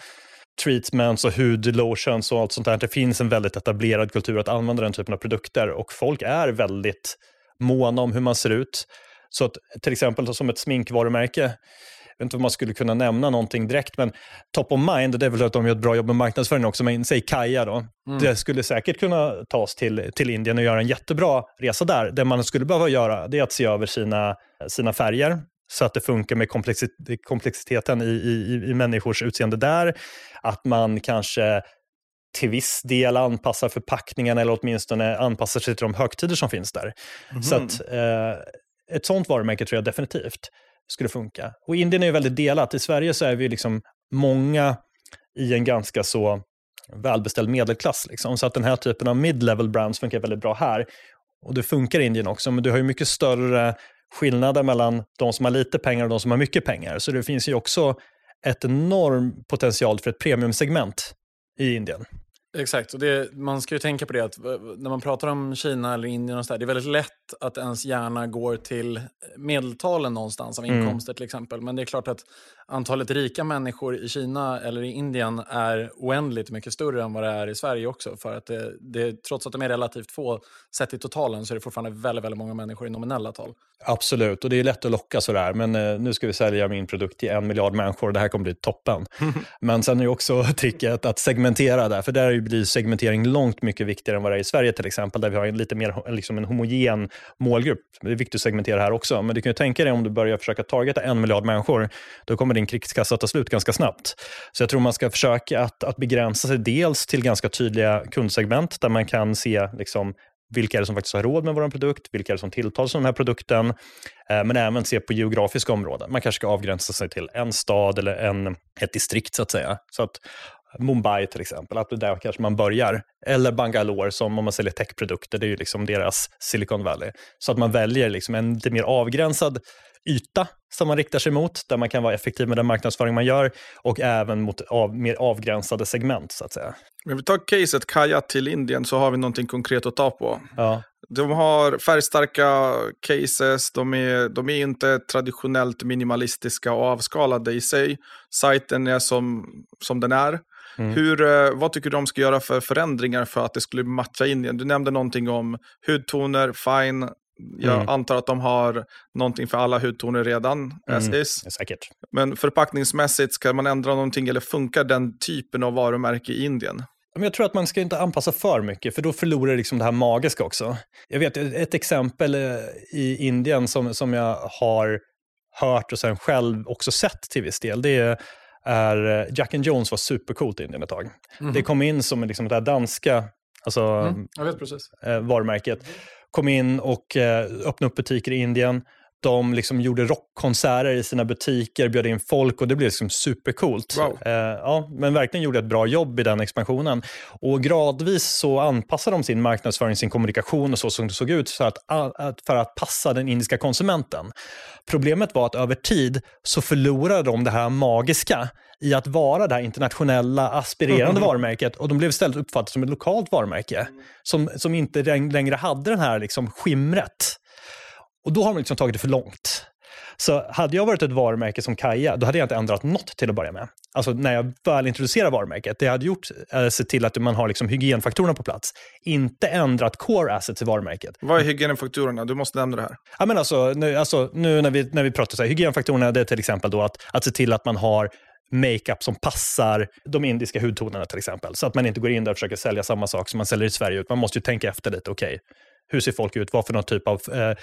treatments och hudlotions och allt sånt där. Det finns en väldigt etablerad kultur att använda den typen av produkter och folk är väldigt måna om hur man ser ut. Så att, till exempel som ett sminkvarumärke, jag vet inte om man skulle kunna nämna någonting direkt, men top of mind, det är väl att de gör ett bra jobb med marknadsföring också, men säg Kaja då. Mm. Det skulle säkert kunna tas till, till Indien och göra en jättebra resa där. Det man skulle behöva göra det är att se över sina, sina färger, så att det funkar med komplexiteten i, i, i människors utseende där. Att man kanske till viss del anpassar förpackningarna eller åtminstone anpassar sig till de högtider som finns där. Mm. Så att, eh, ett sånt varumärke tror jag definitivt skulle funka. Och Indien är ju väldigt delat. I Sverige så är vi liksom många i en ganska så välbeställd medelklass. Liksom. Så att den här typen av mid-level brands funkar väldigt bra här. Och det funkar i Indien också, men du har ju mycket större skillnader mellan de som har lite pengar och de som har mycket pengar. Så det finns ju också ett enorm potential för ett premiumsegment i Indien. Exakt, och det, man ska ju tänka på det att när man pratar om Kina eller Indien och så där, det är väldigt lätt att ens hjärna går till medeltalen någonstans av mm. inkomster mm. till exempel. Men det är klart att antalet rika människor i Kina eller i Indien är oändligt mycket större än vad det är i Sverige också. För att det, det, trots att de är relativt få sett i totalen så är det fortfarande väldigt, väldigt många människor i nominella tal. Absolut, och det är lätt att locka sådär. Men eh, nu ska vi sälja min produkt till en miljard människor och det här kommer bli toppen. (laughs) men sen är det också tricket att segmentera där, för där blir segmentering långt mycket viktigare än vad det är i Sverige till exempel, där vi har en lite mer liksom en homogen målgrupp. Det är viktigt att segmentera här också, men du kan ju tänka dig om du börjar försöka targeta en miljard människor, då kommer din krigskassa ta slut ganska snabbt. Så jag tror man ska försöka att, att begränsa sig dels till ganska tydliga kundsegment där man kan se liksom, vilka är det som faktiskt har råd med vår produkt, vilka är det som tilltalas av den här produkten, eh, men även se på geografiska områden. Man kanske ska avgränsa sig till en stad eller en, ett distrikt så att säga. Så att Mumbai till exempel, att det där kanske man börjar. Eller Bangalore som om man säljer techprodukter, det är ju liksom deras Silicon Valley. Så att man väljer liksom en lite mer avgränsad yta som man riktar sig mot, där man kan vara effektiv med den marknadsföring man gör och även mot av, mer avgränsade segment så att säga. Men vi tar caset Kaja till Indien så har vi någonting konkret att ta på. Ja. De har färgstarka cases, de är, de är inte traditionellt minimalistiska och avskalade i sig. Sajten är som, som den är. Mm. Hur, eh, vad tycker du de ska göra för förändringar för att det skulle matcha Indien? Du nämnde någonting om hudtoner, fine. Jag mm. antar att de har någonting för alla hudtoner redan, mm. is. Säkert. Men förpackningsmässigt, ska man ändra någonting eller funkar den typen av varumärke i Indien? Jag tror att man ska inte anpassa för mycket, för då förlorar liksom det här magiska också. Jag vet ett exempel eh, i Indien som, som jag har hört och sen själv också sett till viss del. Det är, är eh, Jack and Jones var supercoolt i Indien ett tag. Mm. Det kom in som liksom det här danska alltså, mm, precis. Eh, varumärket. Kom in och öppnade upp butiker i Indien. De liksom gjorde rockkonserter i sina butiker, bjöd in folk och det blev liksom supercoolt. Wow. Eh, ja, men verkligen gjorde ett bra jobb i den expansionen. Och gradvis så anpassade de sin marknadsföring, sin kommunikation och så som det såg ut för att, för att passa den indiska konsumenten. Problemet var att över tid så förlorade de det här magiska i att vara det här internationella aspirerande mm. (laughs) varumärket och de blev istället uppfattade som ett lokalt varumärke som, som inte längre hade den här liksom skimret. Och då har de liksom tagit det för långt. Så hade jag varit ett varumärke som Kaja, då hade jag inte ändrat något till att börja med. Alltså när jag väl introducerar varumärket, det jag hade gjort är att se till att man har liksom hygienfaktorerna på plats. Inte ändrat core assets i varumärket. Vad är hygienfaktorerna? Du måste nämna det här. Ja, men alltså, nu, alltså, nu när vi, när vi pratar så här, hygienfaktorerna, det är till exempel då att, att se till att man har makeup som passar de indiska hudtonerna till exempel. Så att man inte går in där och försöker sälja samma sak som man säljer i Sverige. Man måste ju tänka efter lite, okej, okay, hur ser folk ut? Vad för någon typ av eh,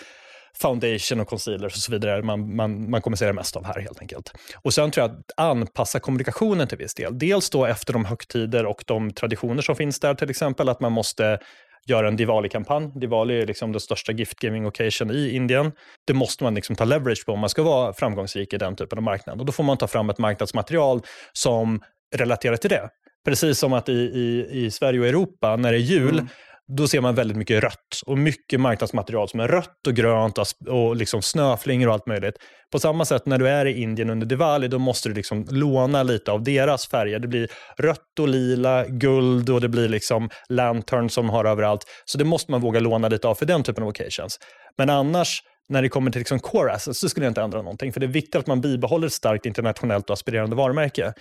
foundation och concealers och så vidare man, man, man kommer se det mest av här helt enkelt. Och sen tror jag att anpassa kommunikationen till viss del. Dels då efter de högtider och de traditioner som finns där, till exempel att man måste göra en Diwali-kampanj. Diwali är liksom den största giftgiving occasion i Indien. Det måste man liksom ta leverage på om man ska vara framgångsrik i den typen av marknad. Och då får man ta fram ett marknadsmaterial som relaterar till det. Precis som att i, i, i Sverige och Europa, när det är jul, mm då ser man väldigt mycket rött och mycket marknadsmaterial som är rött och grönt och liksom snöflingor och allt möjligt. På samma sätt när du är i Indien under Diwali, då måste du liksom låna lite av deras färger. Det blir rött och lila, guld och det blir liksom lantern som har överallt. Så det måste man våga låna lite av för den typen av occasions. Men annars, när det kommer till liksom core assets, så skulle jag inte ändra någonting. För det är viktigt att man bibehåller ett starkt internationellt och aspirerande varumärke.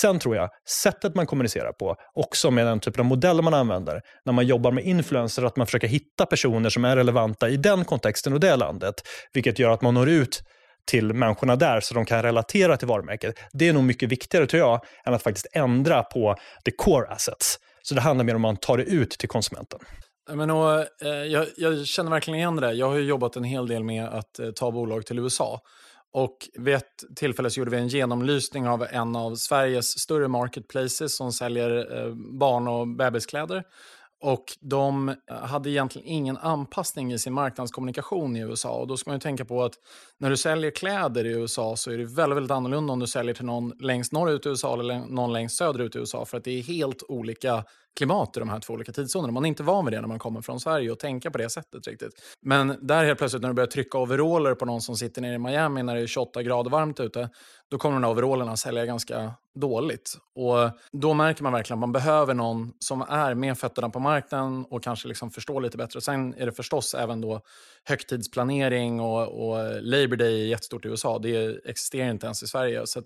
Sen tror jag, sättet man kommunicerar på, också med den typen av modeller man använder, när man jobbar med influencers, att man försöker hitta personer som är relevanta i den kontexten och det landet, vilket gör att man når ut till människorna där så de kan relatera till varumärket. Det är nog mycket viktigare tror jag, än att faktiskt ändra på the core assets. Så det handlar mer om att man tar det ut till konsumenten. Men och, eh, jag, jag, känner verkligen igen det. Jag har jobbat en hel del med att eh, ta bolag till USA. Och vid ett tillfälle så gjorde vi en genomlysning av en av Sveriges större marketplaces som säljer eh, barn och bebiskläder. Och de eh, hade egentligen ingen anpassning i sin marknadskommunikation i USA. Och då ska man ju tänka på att när du säljer kläder i USA så är det väldigt, väldigt annorlunda om du säljer till någon längst norrut i USA eller någon längst söderut i USA. För att det är helt olika klimat i de här två olika tidszonerna. Man är inte van vid det när man kommer från Sverige och tänka på det sättet riktigt. Men där helt plötsligt när du börjar trycka overaller på någon som sitter nere i Miami när det är 28 grader varmt ute, då kommer de här overallerna sälja ganska dåligt. Och då märker man verkligen att man behöver någon som är med fötterna på marknaden och kanske liksom förstår lite bättre. Sen är det förstås även då högtidsplanering och, och Labour Day är jättestort i USA. Det existerar inte ens i Sverige. Så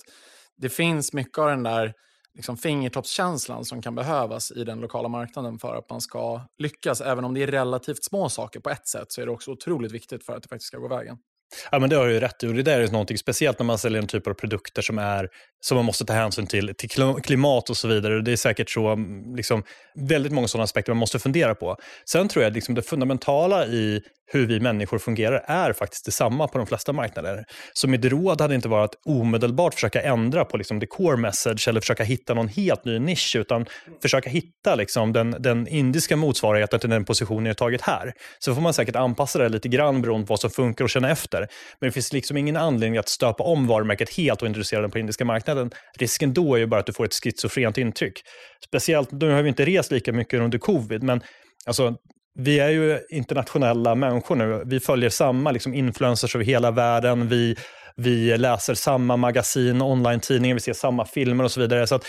det finns mycket av den där liksom fingertoppskänslan som kan behövas i den lokala marknaden för att man ska lyckas. Även om det är relativt små saker på ett sätt så är det också otroligt viktigt för att det faktiskt ska gå vägen. Ja, men det har du ju rätt i. Och det där är någonting speciellt när man säljer en typ av produkter som, är, som man måste ta hänsyn till, till klimat och så vidare. Det är säkert så, mm, liksom, väldigt många sådana aspekter man måste fundera på. Sen tror jag liksom det fundamentala i hur vi människor fungerar är faktiskt detsamma på de flesta marknader. Så mitt råd hade inte varit att omedelbart försöka ändra på liksom the core message eller försöka hitta någon helt ny nisch, utan försöka hitta liksom den, den indiska motsvarigheten till den position ni har tagit här. Så får man säkert anpassa det lite grann beroende på vad som funkar och känna efter. Men det finns liksom ingen anledning att stöpa om varumärket helt och introducera den på indiska marknaden. Risken då är ju bara att du får ett schizofrent intryck. Speciellt, nu har vi inte rest lika mycket under covid, men alltså, vi är ju internationella människor nu. Vi följer samma liksom, influencers över hela världen. Vi, vi läser samma magasin, online-tidningar, vi ser samma filmer och så vidare. Så att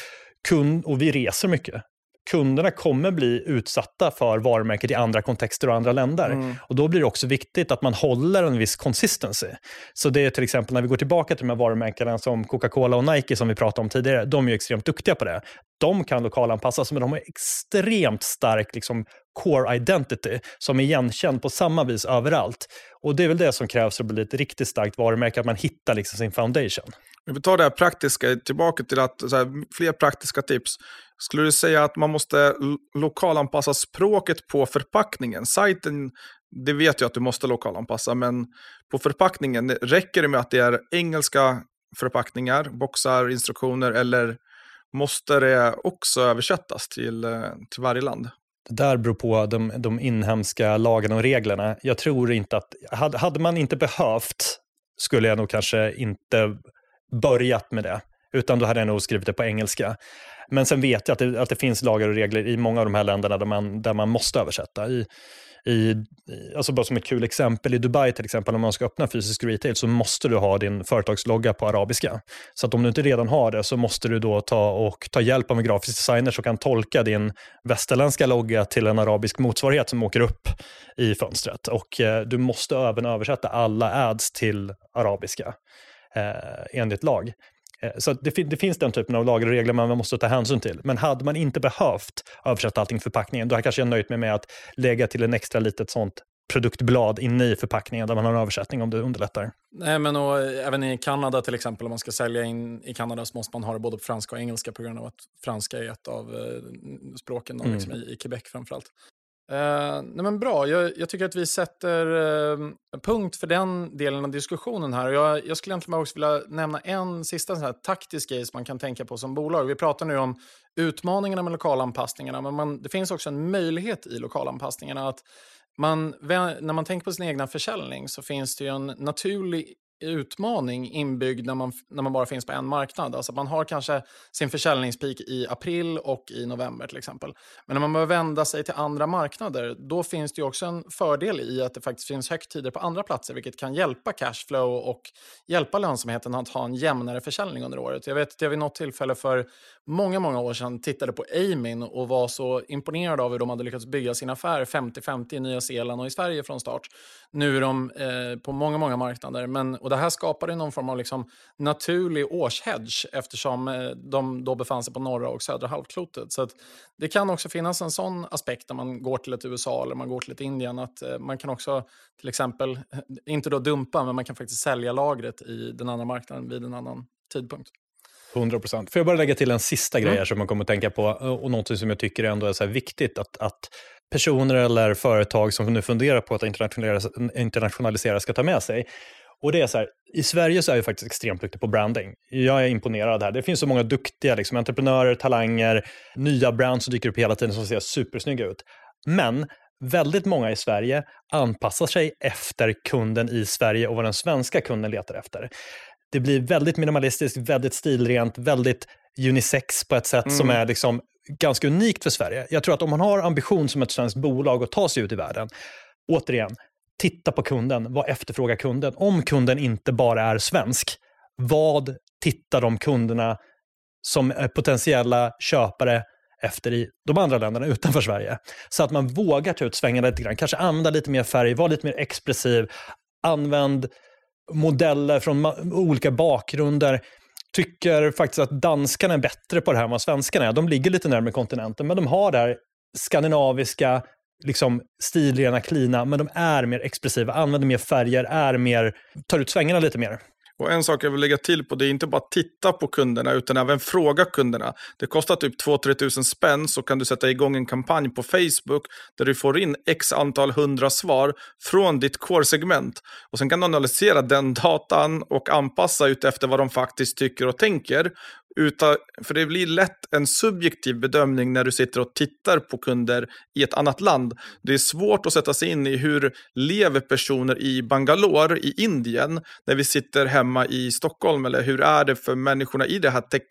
kund, och vi reser mycket kunderna kommer bli utsatta för varumärket i andra kontexter och andra länder. Mm. Och Då blir det också viktigt att man håller en viss consistency. Så det är till exempel när vi går tillbaka till de här varumärkena som Coca-Cola och Nike som vi pratade om tidigare, de är extremt duktiga på det. De kan lokalanpassas, men de har extremt stark liksom, core identity som är igenkänd på samma vis överallt. Och Det är väl det som krävs för att bli ett riktigt starkt varumärke, att man hittar liksom sin foundation. Om Vi tar det här praktiska tillbaka till att, här, fler praktiska tips. Skulle du säga att man måste lokalanpassa språket på förpackningen? Sajten, det vet jag att du måste lokalanpassa, men på förpackningen, räcker det med att det är engelska förpackningar, boxar, instruktioner, eller måste det också översättas till, eh, till varje land? Det där beror på de, de inhemska lagarna och reglerna. Jag tror inte att, hade, hade man inte behövt skulle jag nog kanske inte börjat med det, utan då hade jag nog skrivit det på engelska. Men sen vet jag att det, att det finns lagar och regler i många av de här länderna där man, där man måste översätta. I, i, alltså bara som ett kul exempel, i Dubai till exempel, om man ska öppna fysisk retail så måste du ha din företagslogga på arabiska. Så att om du inte redan har det så måste du då ta, och ta hjälp av en grafisk designer som kan tolka din västerländska logga till en arabisk motsvarighet som åker upp i fönstret. Och eh, du måste även översätta alla ads till arabiska eh, enligt lag. Eh, så det, det, finns den typen av lagar och regler man måste ta hänsyn till. Men hade man inte behövt översätta allting förpackningen, då hade jag kanske nöjt mig med att lägga till en extra litet sånt produktblad inne i förpackningen där man har en översättning om det underlättar. Nej, men och, även i Kanada till exempel, om man ska sälja in i Kanada så måste man ha det både på franska och engelska på grund av att franska är ett av eh, språken mm. liksom, i, i Quebec framförallt. Uh, nej men bra, jag, jag, tycker att vi sätter uh, punkt för den delen av diskussionen här. Jag, jag skulle egentligen också vilja nämna en sista sån här taktisk grej som man kan tänka på som bolag. Vi pratar nu om utmaningarna med lokalanpassningarna, men man, det finns också en möjlighet i lokalanpassningarna. att man, när man tänker på sin egna försäljning så finns det ju en naturlig utmaning inbyggd när man, när man bara finns på en marknad. Alltså man har kanske sin försäljningspeak i april och i november till exempel. Men när man behöver vända sig till andra marknader, då finns det också en fördel i att det faktiskt finns högtider på andra platser, vilket kan hjälpa cashflow och hjälpa lönsamheten att ha en jämnare försäljning under året. Jag vet att jag vid något tillfälle för många, många år sedan tittade på Amin och var så imponerad av hur de hade lyckats bygga sin affär 50-50 i Nya Zeeland och i Sverige från start. Nu är de eh, på många, många marknader. Men, och det här skapade någon form av liksom naturlig årshedge eftersom eh, de då befann sig på norra och södra halvklotet. Så det kan också finnas en sån aspekt när man går till ett USA eller man går till ett Indien att eh, man kan också till exempel, eh, inte då dumpa, men man kan faktiskt sälja lagret i den andra marknaden vid en annan tidpunkt. 100 procent. Får jag bara lägga till en sista grej mm. som man kommer att tänka på och något som jag tycker ändå är så viktigt att, att personer eller företag som nu funderar på att internationalisera, internationalisera ska ta med sig. Och det är så här, I Sverige så är vi faktiskt extremt duktiga på branding. Jag är imponerad här. Det finns så många duktiga liksom, entreprenörer, talanger, nya brands som dyker upp hela tiden som ser supersnygga ut. Men väldigt många i Sverige anpassar sig efter kunden i Sverige och vad den svenska kunden letar efter. Det blir väldigt minimalistiskt, väldigt stilrent, väldigt unisex på ett sätt mm. som är liksom ganska unikt för Sverige. Jag tror att om man har ambition som ett svenskt bolag att ta sig ut i världen, återigen, titta på kunden. Vad efterfrågar kunden? Om kunden inte bara är svensk, vad tittar de kunderna som är potentiella köpare efter i de andra länderna utanför Sverige? Så att man vågar ta ut svängarna lite grann. Kanske använda lite mer färg, vara lite mer expressiv. Använd modeller från olika bakgrunder. Tycker faktiskt att danskarna är bättre på det här än vad svenskarna är. De ligger lite närmare kontinenten, men de har det här skandinaviska, liksom stilrena, klina, men de är mer expressiva, använder mer färger, är mer, tar ut svängarna lite mer. Och en sak jag vill lägga till på det är inte bara att titta på kunderna utan även fråga kunderna. Det kostar typ 2-3 tusen spänn så kan du sätta igång en kampanj på Facebook där du får in x antal hundra svar från ditt core-segment. Och sen kan du analysera den datan och anpassa ut efter vad de faktiskt tycker och tänker. Utan, för det blir lätt en subjektiv bedömning när du sitter och tittar på kunder i ett annat land. Det är svårt att sätta sig in i hur lever personer i Bangalore i Indien när vi sitter hemma i Stockholm eller hur är det för människorna i det här tech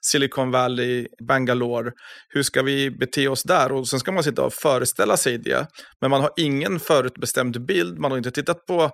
Silicon Valley, Bangalore. Hur ska vi bete oss där? Och sen ska man sitta och föreställa sig det. Men man har ingen förutbestämd bild, man har inte tittat på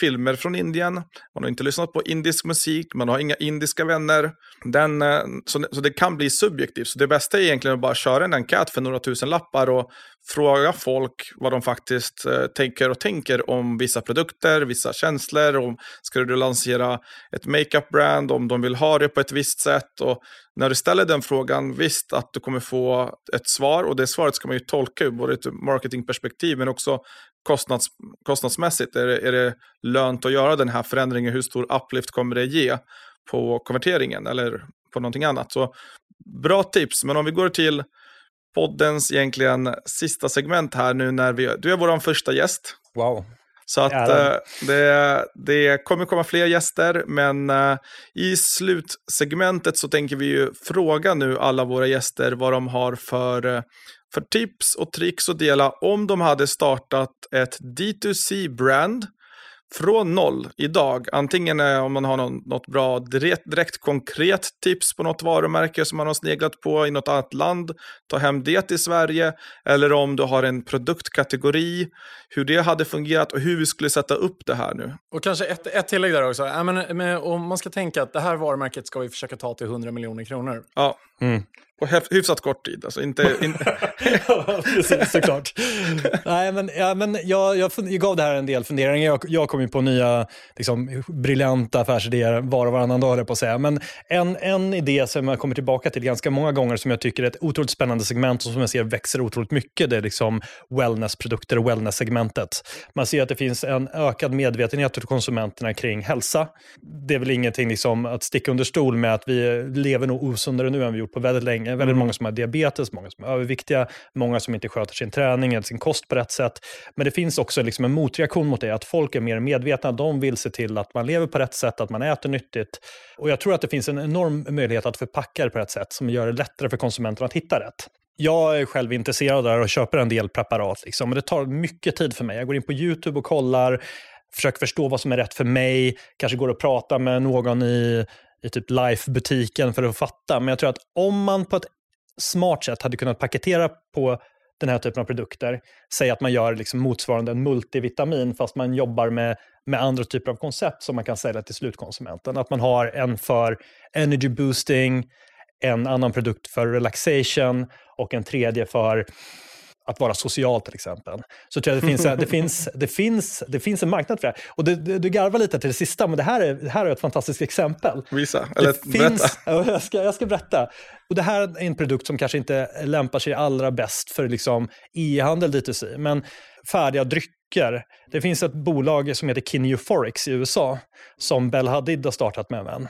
filmer från Indien, man har inte lyssnat på indisk musik, man har inga indiska vänner. Den Eh, så, så det kan bli subjektivt. Så det bästa är egentligen att bara köra en enkät för några tusen lappar och fråga folk vad de faktiskt eh, tänker och tänker om vissa produkter, vissa känslor. Om, ska du lansera ett makeup-brand, om de vill ha det på ett visst sätt. Och när du ställer den frågan, visst att du kommer få ett svar och det svaret ska man ju tolka ur både ett marketingperspektiv men också kostnads, kostnadsmässigt. Är det, är det lönt att göra den här förändringen? Hur stor uplift kommer det ge på konverteringen? Eller på någonting annat. Så bra tips, men om vi går till poddens egentligen sista segment här nu när vi, du är vår första gäst. Wow. Så att äh, det, det kommer komma fler gäster, men äh, i slutsegmentet så tänker vi ju fråga nu alla våra gäster vad de har för, eh, för tips och tricks att dela om de hade startat ett D2C-brand från noll idag. Antingen om man har någon, något bra direkt, direkt, konkret tips på något varumärke som man har sneglat på i något annat land. Ta hem det till Sverige. Eller om du har en produktkategori. Hur det hade fungerat och hur vi skulle sätta upp det här nu. Och kanske ett, ett tillägg där också. Ja, men, men, om man ska tänka att det här varumärket ska vi försöka ta till 100 miljoner kronor. Ja. Mm på hyfsat kort tid. Alltså inte, (laughs) in... ja, precis, såklart. Nej, men, ja, men jag, jag, jag gav det här en del funderingar. Jag, jag kom ju på nya liksom, briljanta affärsidéer var och varannan dag, på att säga. Men en, en idé som jag kommer tillbaka till ganska många gånger, som jag tycker är ett otroligt spännande segment och som jag ser växer otroligt mycket, det är liksom wellnessprodukter och wellness-segmentet. Man ser att det finns en ökad medvetenhet hos konsumenterna kring hälsa. Det är väl ingenting liksom att sticka under stol med att vi lever nog osundare nu än vi gjort på väldigt länge väldigt många som har diabetes, många som är överviktiga, många som inte sköter sin träning eller sin kost på rätt sätt. Men det finns också liksom en motreaktion mot det, att folk är mer medvetna. De vill se till att man lever på rätt sätt, att man äter nyttigt. Och jag tror att det finns en enorm möjlighet att förpacka det på rätt sätt som gör det lättare för konsumenterna att hitta rätt. Jag är själv intresserad där och köper en del preparat. Liksom. Men det tar mycket tid för mig. Jag går in på YouTube och kollar, försöker förstå vad som är rätt för mig, kanske går och pratar med någon i i typ Life-butiken för att fatta. Men jag tror att om man på ett smart sätt hade kunnat paketera på den här typen av produkter, säg att man gör liksom motsvarande en multivitamin fast man jobbar med, med andra typer av koncept som man kan sälja till slutkonsumenten. Att man har en för energy boosting, en annan produkt för relaxation och en tredje för att vara social till exempel. Så tror jag det finns, det finns, det finns, det finns en marknad för det. Och du, du, du garvar lite till det sista, men det här är, det här är ett fantastiskt exempel. Visa, eller det berätta. (laughs) jag, ska, jag ska berätta. Och det här är en produkt som kanske inte lämpar sig allra bäst för liksom e-handel D2C, men färdiga drycker. Det finns ett bolag som heter Kin Euphorics i USA som Bell Hadid har startat med en vän.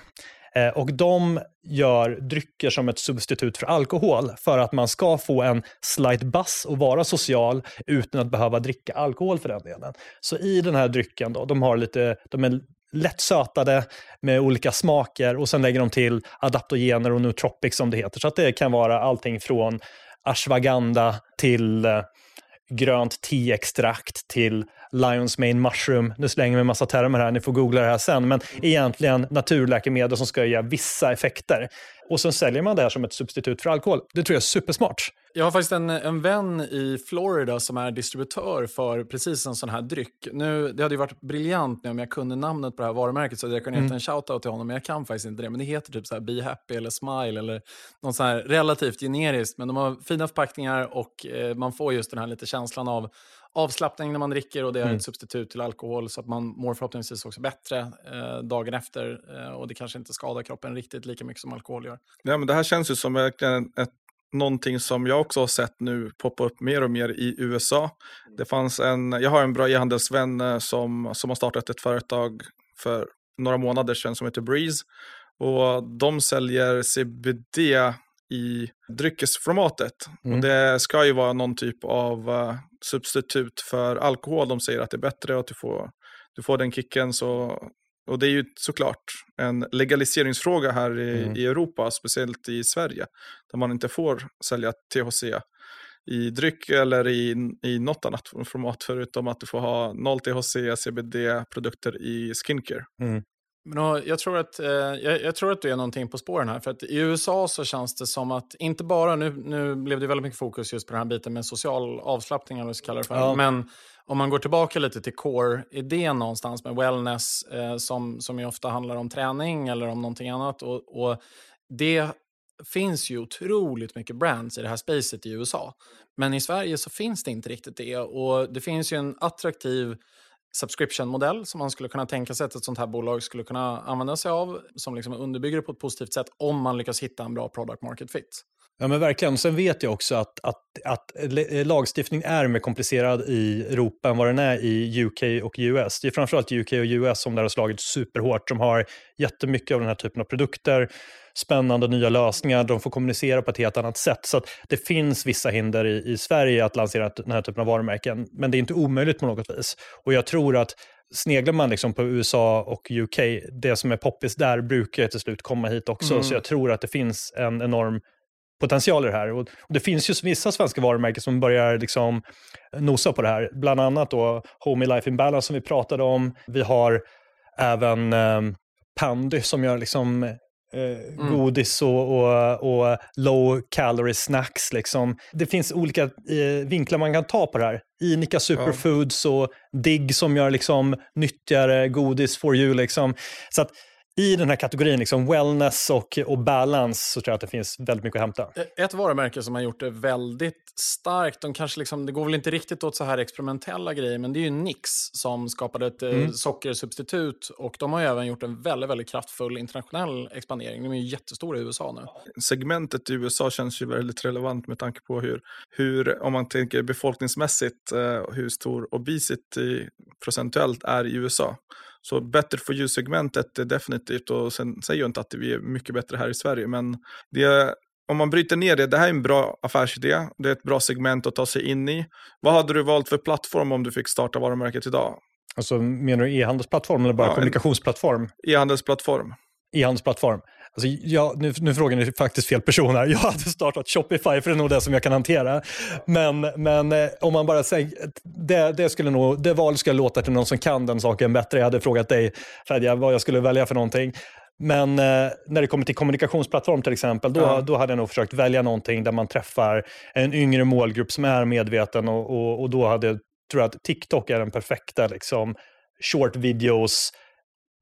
Eh, och de gör drycker som ett substitut för alkohol för att man ska få en slight buzz och vara social utan att behöva dricka alkohol för den delen. Så i den här drycken, då, de, har lite, de är lätt sötade med olika smaker och sen lägger de till adaptogener och nootropics som det heter. Så att det kan vara allting från ashwagandha till eh, grönt teextrakt till Lions Mane Mushroom. Nu slänger vi en massa termer här, ni får googla det här sen. Men egentligen naturläkemedel som ska ge vissa effekter. Och sen säljer man det här som ett substitut för alkohol. Det tror jag är supersmart. Jag har faktiskt en, en vän i Florida som är distributör för precis en sån här dryck. Nu, det hade ju varit briljant om jag kunde namnet på det här varumärket så jag kunde mm. gett en shoutout till honom, men jag kan faktiskt inte det. Men det heter typ så här Be Happy eller Smile eller något så här relativt generiskt. Men de har fina förpackningar och eh, man får just den här lite känslan av avslappning när man dricker och det är mm. ett substitut till alkohol så att man mår förhoppningsvis också bättre eh, dagen efter eh, och det kanske inte skadar kroppen riktigt lika mycket som alkohol gör. Ja, men det här känns ju som verkligen ett, någonting som jag också har sett nu poppa upp mer och mer i USA. Det fanns en, jag har en bra e-handelsvän eh, som, som har startat ett företag för några månader sedan som heter Breeze. Och de säljer CBD i dryckesformatet. Mm. Och det ska ju vara någon typ av uh, substitut för alkohol. De säger att det är bättre och att du får, du får den kicken. Så, och det är ju såklart en legaliseringsfråga här i, mm. i Europa, speciellt i Sverige. Där man inte får sälja THC i dryck eller i, i något annat format förutom att du får ha 0 THC, CBD-produkter i skincare. Mm. Men jag, tror att, eh, jag, jag, tror att du är någonting på spåren här. För att I USA så känns det som att, inte bara, nu, nu blev det väldigt mycket fokus just på den här biten med social avslappning, eller vad vi ska kalla det för. Ja. Men om man går tillbaka lite till core-idén någonstans med wellness, eh, som, som ju ofta handlar om träning eller om någonting annat. Och, och det finns ju otroligt mycket brands i det här spacet i USA. Men i Sverige så finns det inte riktigt det. Och det finns ju en attraktiv subscription-modell som man skulle kunna tänka sig att ett sånt här bolag skulle kunna använda sig av, som liksom underbygger det på ett positivt sätt om man lyckas hitta en bra product market fit. Ja men verkligen. Sen vet jag också att, att, att lagstiftning är mer komplicerad i Europa än vad den är i UK och US. Det är framförallt UK och US som där har slagit superhårt, som har jättemycket av den här typen av produkter spännande nya lösningar, de får kommunicera på ett helt annat sätt. Så det finns vissa hinder i, i Sverige att lansera den här typen av varumärken, men det är inte omöjligt på något vis. Och jag tror att sneglar man liksom på USA och UK, det som är poppis där brukar till slut komma hit också. Mm. Så jag tror att det finns en enorm potential i det här. Och, det finns ju vissa svenska varumärken som börjar liksom nosa på det här. Bland annat då Home Life in Balance som vi pratade om. Vi har även eh, Pandy som gör liksom eh, mm. godis och, och, och, low calorie snacks. Liksom. Det finns olika eh, vinklar man kan ta på det här. Inika Superfoods ja. och Digg som gör liksom, nyttigare godis for you. Liksom. Så att, i den här kategorin, liksom wellness och, och balance, så tror jag att det finns väldigt mycket att hämta. E-, ett varumärke som har gjort det väldigt starkt, de kanske liksom, det går väl inte riktigt åt så här experimentella grejer, men det är ju Nix som skapade ett eh, mm. sockersubstitut och de har ju även gjort en väldigt, väldigt kraftfull internationell expandering. De är ju jättestora i USA nu. Segmentet i USA känns ju väldigt relevant med tanke på hur, hur om man tänker befolkningsmässigt, eh, hur stor obesity procentuellt är i USA. Så better for you-segmentet är definitivt, och sen säger jag inte att vi är mycket bättre här i Sverige, men det, om man bryter ner det, det här är en bra affärsidé, det är ett bra segment att ta sig in i. Vad hade du valt för plattform om du fick starta varumärket idag? Alltså menar du e-handelsplattform eller bara ja, kommunikationsplattform? E-handelsplattform. E-handelsplattform. Alltså, jag, nu, nu frågar ni faktiskt fel person här. (laughs) Jag hade startat Shopify för det är nog det som jag kan hantera. Men, men eh, om man bara säger, det, det, skulle nog, det valet skulle låta till någon som kan den saken bättre. Jag hade frågat dig Fredja vad jag skulle välja för någonting. Men eh, när det kommer till kommunikationsplattform till exempel, då, ja. då hade jag nog försökt välja någonting där man träffar en yngre målgrupp som är medveten och, och, och då hade jag tror att TikTok är den perfekta liksom, short videos,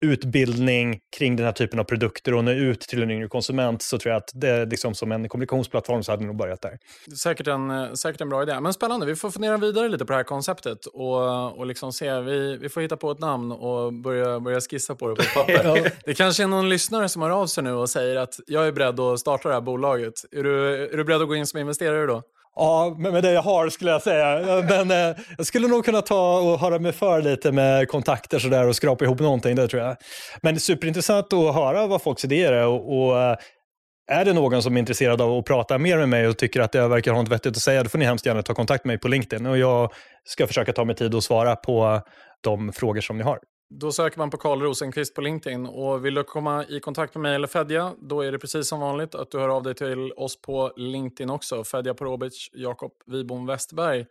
utbildning kring den här typen av produkter och nå ut till en yngre konsument så tror jag att det liksom som en kommunikationsplattform så hade nog börjat där. Säkert en, eh, säkert en bra idé. Men spännande, vi får fundera vidare lite på det här konceptet och, och liksom se, vi, vi får hitta på ett namn och börja, börja skissa på det på papper. (laughs) ja. Det kanske är någon lyssnare som har av sig nu och säger att jag är beredd att starta det här bolaget. Är du, är du beredd att gå in som investerare då? Ja, med det jag har skulle jag säga. Men eh, jag skulle nog kunna ta och höra mig för lite med kontakter så där och skrapa ihop någonting, det tror jag. Men det är superintressant att höra vad folks idéer är och, och eh, är det någon som är intresserad av att prata mer med mig och tycker att jag verkar ha något vettigt att säga, då får ni hemskt gärna ta kontakt med mig på LinkedIn och jag ska försöka ta mig tid att svara på de frågor som ni har. Då söker man på Karl Rosenqvist på LinkedIn och vill du komma i kontakt med mig eller Fedja, då är det precis som vanligt att du hör av dig till oss på LinkedIn också. Fedja Porobic, Jakob Wibom Westberg.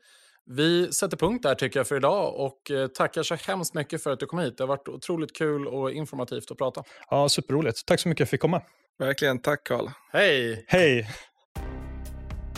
Vi sätter punkt där tycker jag för idag och eh, tackar så hemskt mycket för att du kom hit. Det har varit otroligt kul och informativt att prata. Ja, superroligt. Tack så mycket för att jag fick komma. Verkligen. Tack Karl. Hej! Hej!